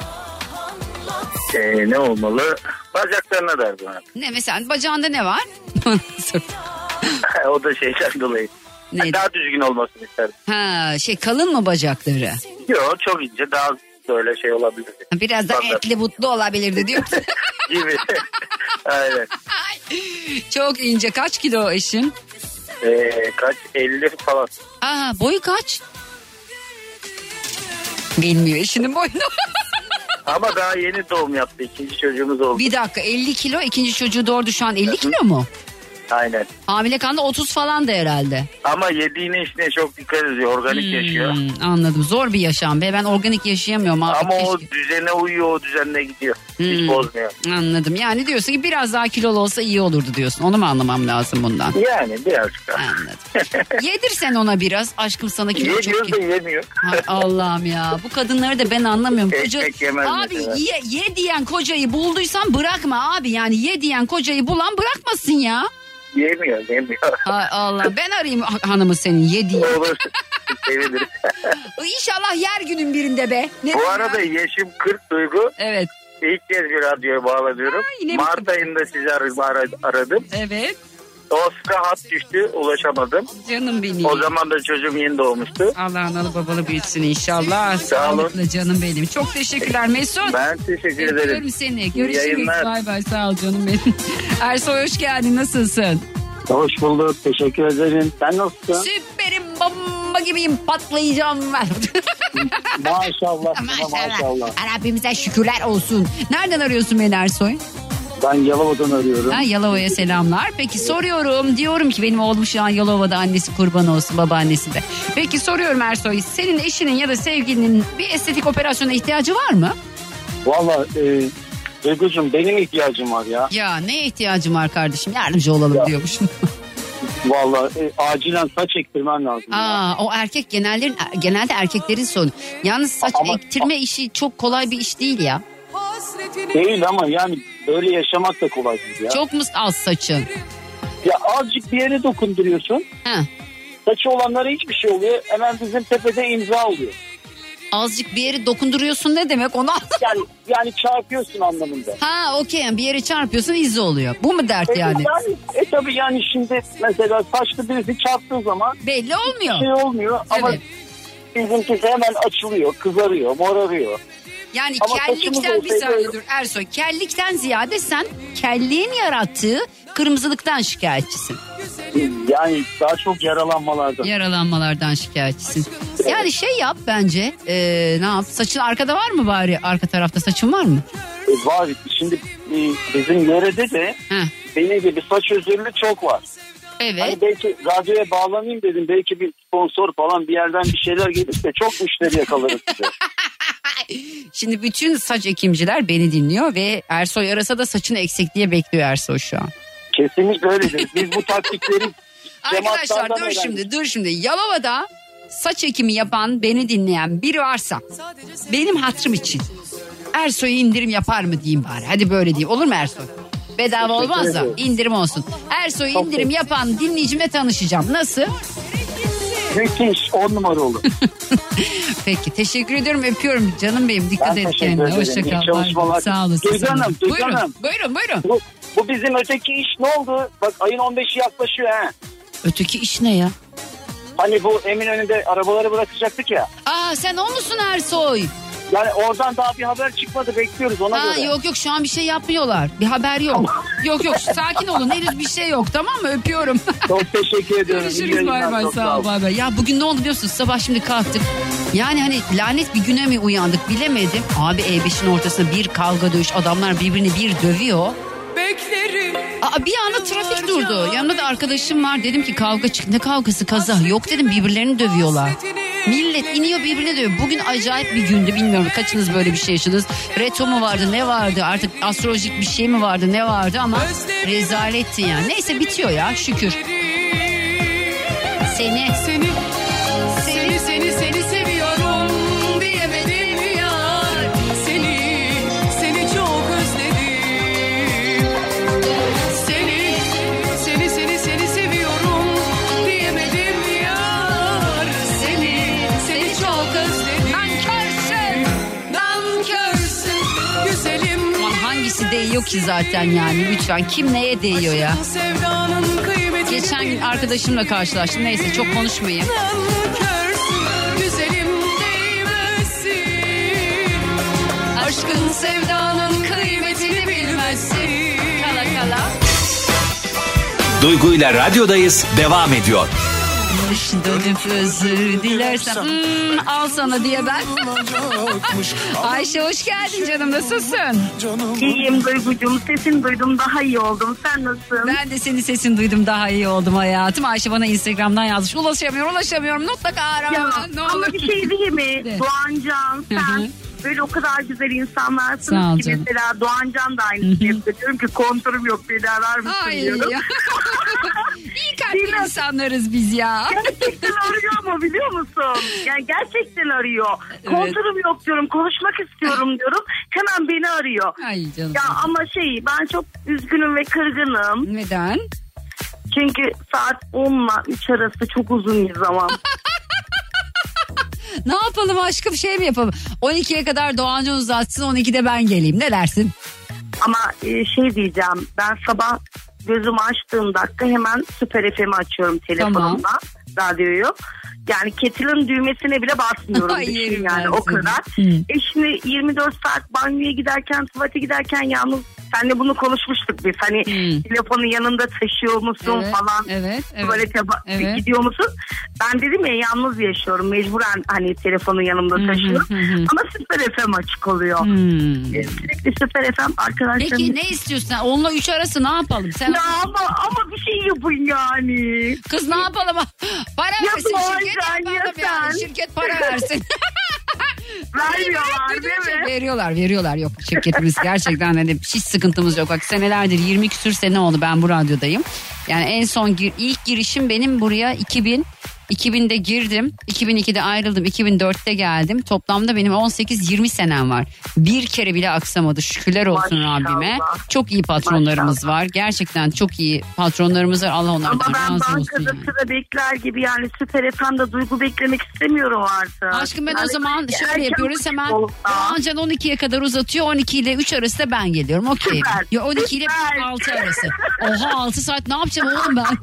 Ee, ne olmalı? Bacaklarına bana. Ne mesela bacağında ne var? (laughs) o da şeyden dolayı. Neydi? Daha düzgün olmasını isterdim. ha şey kalın mı bacakları? Yok çok ince daha böyle şey olabilir Biraz da Standart. etli butlu olabilirdi diyorsun. (laughs) gibi. (laughs) Aynen. Çok ince kaç kilo eşin? Ee, kaç 50 falan. Aa boyu kaç? Bilmiyor eşinin boyunu. (laughs) Ama daha yeni doğum yaptı. İkinci çocuğumuz oldu. bir dakika 50 kilo ikinci çocuğu doğurdu şu an 50 kilo mu? Aynen. Hamile kanında 30 falan da herhalde. Ama yediğine içine çok dikkat ediyor. Organik yaşıyor. Hmm, anladım zor bir yaşam be ben organik yaşayamıyorum abi. Ama o Keşke- düzene uyuyor. O düzenle gidiyor. Hiç Hmm. bozmuyor. Anladım yani diyorsun ki biraz daha kilolu olsa iyi olurdu diyorsun onu mu anlamam lazım bundan? Yani birazcık daha. Yedir sen ona biraz aşkım sana kilo çok Yemiyor da yemiyor. Allah'ım ya bu kadınları da ben anlamıyorum. Koca, abi mesela. ye, ye diyen kocayı bulduysan bırakma abi yani ye diyen kocayı bulan bırakmasın ya. Yemiyor yemiyor. (laughs) Hay Allah ben arayayım ha- hanımı senin ye diye. Olur. Sevinirim. (laughs) İnşallah yer günün birinde be. Ne Bu arada ya? yaşım 40 Duygu. Evet. İlk kez bir radyoya bağlanıyorum. mi Mart ayında sizi ar- ar- aradım. Evet. Sıra hat düştü ulaşamadım. Canım benim. O zaman da çocuğum yeni doğmuştu. Allah analı babalı büyütsün inşallah. Sağ olun. Sağlıklı canım benim. Çok teşekkürler Mesut. Ben teşekkür ederim. Öpüyorum seni. Görüşürüz. Bay bay sağ ol canım benim. (laughs) Ersoy hoş geldin nasılsın? Hoş bulduk. Teşekkür ederim. Sen nasılsın? Süperim bomba gibiyim patlayacağım ben. (laughs) (laughs) Maşallah. Maşallah. Rabbimize şükürler olsun. Nereden arıyorsun beni Ersoy? Ben Yalova'dan arıyorum. Ha, Yalova'ya selamlar. Peki soruyorum. Diyorum ki benim oğlum şu an Yalova'da annesi kurban olsun babaannesi de. Peki soruyorum Ersoy. Senin eşinin ya da sevgilinin bir estetik operasyona ihtiyacı var mı? Valla e, Duygucuğum benim ihtiyacım var ya. Ya neye ihtiyacım var kardeşim? Yardımcı olalım diyormuşum. (laughs) Valla e, acilen saç ektirmen lazım. Aa, o erkek genellerin genelde erkeklerin sorunu. Yalnız saç ektirme işi çok kolay bir iş değil ya. Değil ama yani böyle yaşamak da kolay değil ya. Çok mu az saçın? Ya azıcık bir yere dokunduruyorsun. Ha. Saçı olanlara hiçbir şey oluyor. Hemen bizim tepede imza oluyor. Azıcık bir yeri dokunduruyorsun ne demek onu (laughs) Yani yani çarpıyorsun anlamında. Ha okey yani bir yere çarpıyorsun izi oluyor. Bu mu dert E, yani? yani e tabii yani şimdi mesela saçlı birisi çarptığı zaman Belli olmuyor. şey olmuyor ama Evet. bizimkisi hemen açılıyor, kızarıyor, morarıyor. Yani Ama kellikten bir olsaydı- saniye dur Ersoy. Kellikten ziyade sen kelliğin yarattığı kırmızılıktan şikayetçisin. Yani daha çok yaralanmalardan. Yaralanmalardan şikayetçisin. Yani şey yap bence. ee, ne yap? Saçın arkada var mı bari? Arka tarafta saçın var mı? E, var. Şimdi e, bizim yörede de benim gibi saç özürlü çok var. Evet. Hani belki radyoya bağlanayım dedim. Belki bir sponsor falan bir yerden bir şeyler gelirse çok müşteri yakalarız size. (laughs) Şimdi bütün saç ekimciler beni dinliyor ve Ersoy arasa da saçını eksik diye bekliyor Ersoy şu an. Kesinlikle öyledir. (laughs) Biz bu taktikleri Arkadaşlar dur öğrendik. şimdi dur şimdi. Yalova'da saç ekimi yapan beni dinleyen biri varsa benim hatırım için Ersoy'a indirim yapar mı diyeyim bari. Hadi böyle diyeyim. Olur mu Ersoy? Bedava Teşekkür olmaz da indirim olsun. Ersoy indirim yapan dinleyicimle tanışacağım. Nasıl? Müthiş on numara olur. (laughs) Peki teşekkür ediyorum öpüyorum canım benim. Dikkat Ben et teşekkür kendine. ederim. Hoşça İyi kal. çalışmalar. Sağ olasın. Duygu Hanım, Duygu buyurun, Hanım. buyurun buyurun. Bu, bu bizim öteki iş ne oldu? Bak ayın 15'i yaklaşıyor ha. Öteki iş ne ya? Hani bu Eminönü'nde arabaları bırakacaktık ya. Aa sen o musun Ersoy? Yani oradan daha bir haber çıkmadı bekliyoruz ona Ha, göre. yok yok şu an bir şey yapmıyorlar. Bir haber yok. (laughs) yok yok sakin olun henüz bir şey yok tamam mı? Öpüyorum. Çok teşekkür ediyorum. Görüşürüz bay bay sağ ol bay bay. Ya bugün ne oldu biliyorsunuz sabah şimdi kalktık. Yani hani lanet bir güne mi uyandık bilemedim. Abi E5'in ortasında bir kavga dövüş adamlar birbirini bir dövüyor. Aa, bir anda trafik durdu. Yanımda da arkadaşım var. Dedim ki kavga çıktı. Ne kavgası kaza? Yok dedim birbirlerini dövüyorlar. Millet iniyor birbirine dövüyor. Bugün acayip bir gündü bilmiyorum. Kaçınız böyle bir şey yaşadınız? Reto mu vardı ne vardı? Artık astrolojik bir şey mi vardı ne vardı ama rezaletti yani. Neyse bitiyor ya şükür. Seni. Değiyor ki zaten yani lütfen. Kim neye değiyor ya? Sevdanın kıymetini Geçen gün arkadaşımla karşılaştım. Neyse çok konuşmayayım. Aşkın sevdanın kıymetini bilmezsin. Kala kala. Duygu ile radyodayız devam ediyor. Dönüp özür dilersen hmm, al sana diye ben. Ayşe hoş geldin canım nasılsın? İyiyim Duygucuğum. Sesini duydum daha iyi oldum. Sen nasılsın? Ben de senin sesini duydum daha iyi oldum hayatım. Ayşe bana Instagram'dan yazmış. Ulaşamıyorum ulaşamıyorum mutlaka ara Ya, ne ama olur. bir şey değil mi? (laughs) Doğancan sen böyle o kadar güzel insanlarsınız ki mesela Doğancan da aynısını yapıyor. Diyorum ki kontörüm yok beni arar mısın Ay diyorum. ya. (laughs) İyi kalpli insanlarız biz ya. Gerçekten arıyor ama biliyor musun? Yani gerçekten arıyor. Evet. Kontörüm yok diyorum. Konuşmak istiyorum diyorum. Hemen beni arıyor. Ay canım. Ya ama şey ben çok üzgünüm ve kırgınım. Neden? Çünkü saat 10 ile 3 arası çok uzun bir zaman. (laughs) Ne yapalım aşkım şey mi yapalım? 12'ye kadar Doğancan uzatsın 12'de ben geleyim ne dersin? Ama e, şey diyeceğim ben sabah gözümü açtığım dakika hemen Süper FM'i açıyorum telefonumda. Radyoyu. Yani kettle'ın düğmesine bile basmıyorum. Yerim yani o kadar. E şimdi 24 saat banyoya giderken, tuvalete giderken yalnız senle bunu konuşmuştuk biz. Hani telefonu yanında taşıyor musun Hmm. Evet, falan. evet, evet. Tuvalete Evet. gidiyor musun? Ben dedim ya yalnız yaşıyorum. Mecburen hani telefonu yanımda taşıyorum. Ama Süper FM açık oluyor. E, Sürekli Süper FM arkadaşlarım. Peki ne istiyorsun? Onunla üç arası ne yapalım? Sen Ya ama, ama bir şey yapın yani. Kız ne yapalım? Para versin Doğan şirket sen, yapalım ya yani. Şirket para versin. (laughs) Vermiyorlar değil mi? Veriyorlar veriyorlar yok şirketimiz gerçekten hani hiç sıkıntımız yok. Bak senelerdir 20 küsür sene oldu ben bu radyodayım. Yani en son gir, ilk girişim benim buraya 2000 2000'de girdim. 2002'de ayrıldım. 2004'te geldim. Toplamda benim 18-20 senem var. Bir kere bile aksamadı. Şükürler olsun Maşallah. Rabbime. Çok iyi patronlarımız var. Gerçekten çok iyi patronlarımız var. Allah onlardan Ama ben razı olsun. bankada yani. sıra bekler gibi yani Süper FM'de duygu beklemek istemiyorum artık. Aşkım ben o Yani zaman şöyle yapıyoruz hemen Doğancan 12'ye kadar uzatıyor 12 ile 3 arası da ben geliyorum okey. Ya 12 ile süper. 6 arası. Oha 6 saat ne yapacağım oğlum ben? (laughs)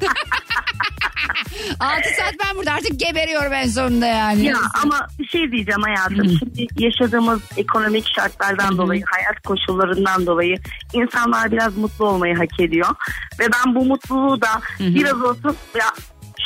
6 saat ben burada artık geberiyorum en sonunda yani. Ya ama bir şey diyeceğim hayatım. Şimdi yaşadığımız ekonomik şartlardan dolayı, hayat koşullarından dolayı insanlar biraz mutlu olmayı hak ediyor. Ve ben bu mutluluğu da biraz olsun ya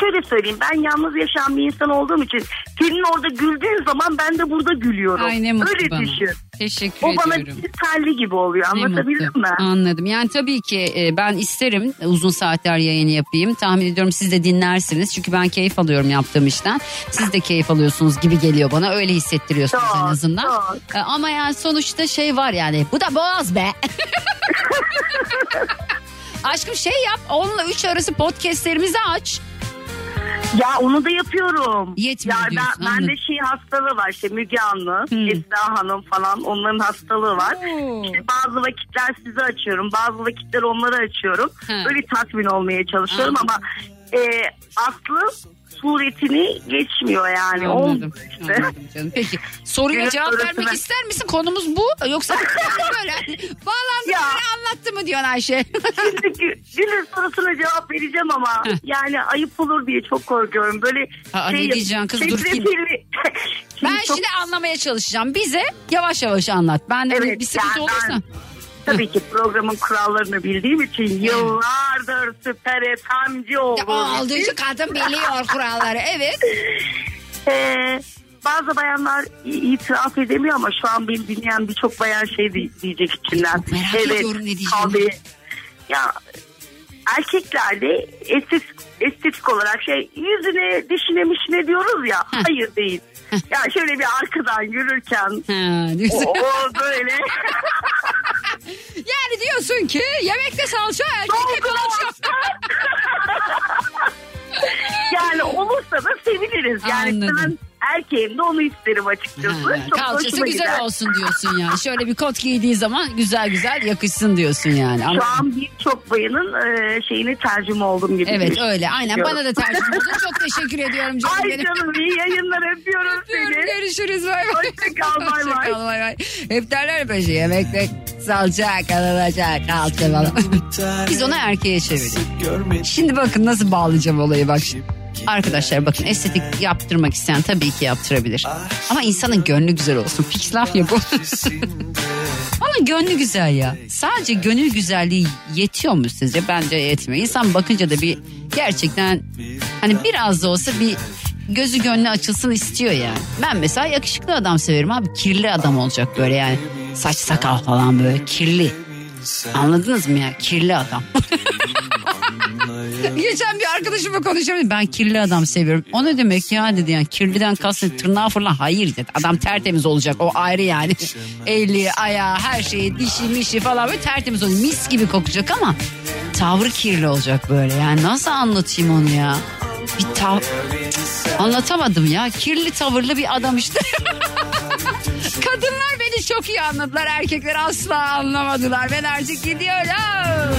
şöyle söyleyeyim ben yalnız yaşayan bir insan olduğum için senin orada güldüğün zaman ben de burada gülüyorum. Ay ne mutlu Öyle bana. düşün. Teşekkür O bana ediyorum. bir terli gibi oluyor anlatabildim mi? Anladım. Yani tabii ki e, ben isterim uzun saatler yayın yapayım. Tahmin ediyorum siz de dinlersiniz. Çünkü ben keyif alıyorum yaptığım işten. Siz de keyif alıyorsunuz gibi geliyor bana. Öyle hissettiriyorsunuz en Çok, azından. çok. E, Ama yani sonuçta şey var yani. Bu da boğaz be. (laughs) Aşkım şey yap. Onunla 3 arası podcastlerimizi aç. Ya onu da yapıyorum. Yetmiyor ya diyorsun, ben, anladım. şey hastalığı var işte Müge Anlı, Esra Hanım falan onların hastalığı var. İşte bazı vakitler sizi açıyorum bazı vakitler onları açıyorum. Ha. Böyle tatmin olmaya çalışıyorum ama e, Aslı suretini geçmiyor yani. Anladım. İşte. Anladım canım. Peki soruya Günün cevap vermek ben- ister misin? Konumuz bu. Yoksa (laughs) böyle bağlandı Ya. anlattı mı diyorsun Ayşe? Şimdi gü- (laughs) günün sorusuna cevap vereceğim ama yani ayıp olur diye çok korkuyorum. Böyle Aa, ne diyeceksin kız? Dur, çetrefilli- ben (laughs) çok- şimdi anlamaya çalışacağım. Bize yavaş yavaş anlat. Ben de Evet, bir sıkıntı yani olursa. ben Tabii ki programın kurallarını bildiğim için yıllardır süper FM'ci olduğum Olduğu için kadın biliyor kuralları. Evet. Ee, bazı bayanlar i- itiraf edemiyor ama şu an beni dinleyen birçok bayan şey di- diyecek içinden. Merak ediyorum ne diyeceğini. Tabii. Ya erkeklerde estetik, estetik olarak şey yüzüne dişine mişine diyoruz ya hayır değil. (laughs) ya şöyle bir arkadan yürürken o, o böyle (laughs) Yani diyorsun ki yemekte salça erkekte kalça. (laughs) yani olursa da seviniriz. Yani Anladım. ben erkeğim de onu isterim açıkçası. Ha, Çok Kalçası güzel gider. olsun diyorsun yani. Şöyle bir kot giydiği zaman güzel güzel yakışsın diyorsun yani. Şu Ama- an birçok bayanın e, şeyini tercüme oldum gibi. Evet öyle aynen bana da tercih oldun. Çok teşekkür ediyorum canım Ay benim. canım iyi yayınlar öpüyorum Öpüyorum, seni. Görüşürüz bay bay. Hoşçakal bay Hoşça bay. kal, bay bay. Hep derler böyle şey, yemekte salça kalınacak kalça falan. Biz onu erkeğe çevirdik. Şimdi bakın nasıl bağlayacağım olayı bak. şimdi. Arkadaşlar bakın estetik yaptırmak isteyen tabii ki yaptırabilir. Ama insanın gönlü güzel olsun. Fix laf ya bu. (laughs) Onun gönlü güzel ya. Sadece gönül güzelliği yetiyor mu sizce? Bence yetmiyor. İnsan bakınca da bir gerçekten hani biraz da olsa bir gözü gönlü açılsın istiyor yani. Ben mesela yakışıklı adam severim abi. Kirli adam olacak böyle yani. Saç sakal falan böyle kirli. Anladınız mı ya? Kirli adam. (laughs) Geçen bir arkadaşımla konuşuyorum. Ben kirli adam seviyorum. O ne demek ya dedi yani. Kirliden kastın tırnağı falan. Hayır dedi. Adam tertemiz olacak. O ayrı yani. Eli, ayağı, her şeyi, dişi, mişi falan böyle tertemiz olacak. Mis gibi kokacak ama tavrı kirli olacak böyle. Yani nasıl anlatayım onu ya? Bir tav... Anlatamadım ya. Kirli tavırlı bir adam işte. (laughs) Kadınlar beni çok iyi anladılar. Erkekler asla anlamadılar. Ben artık gidiyorum.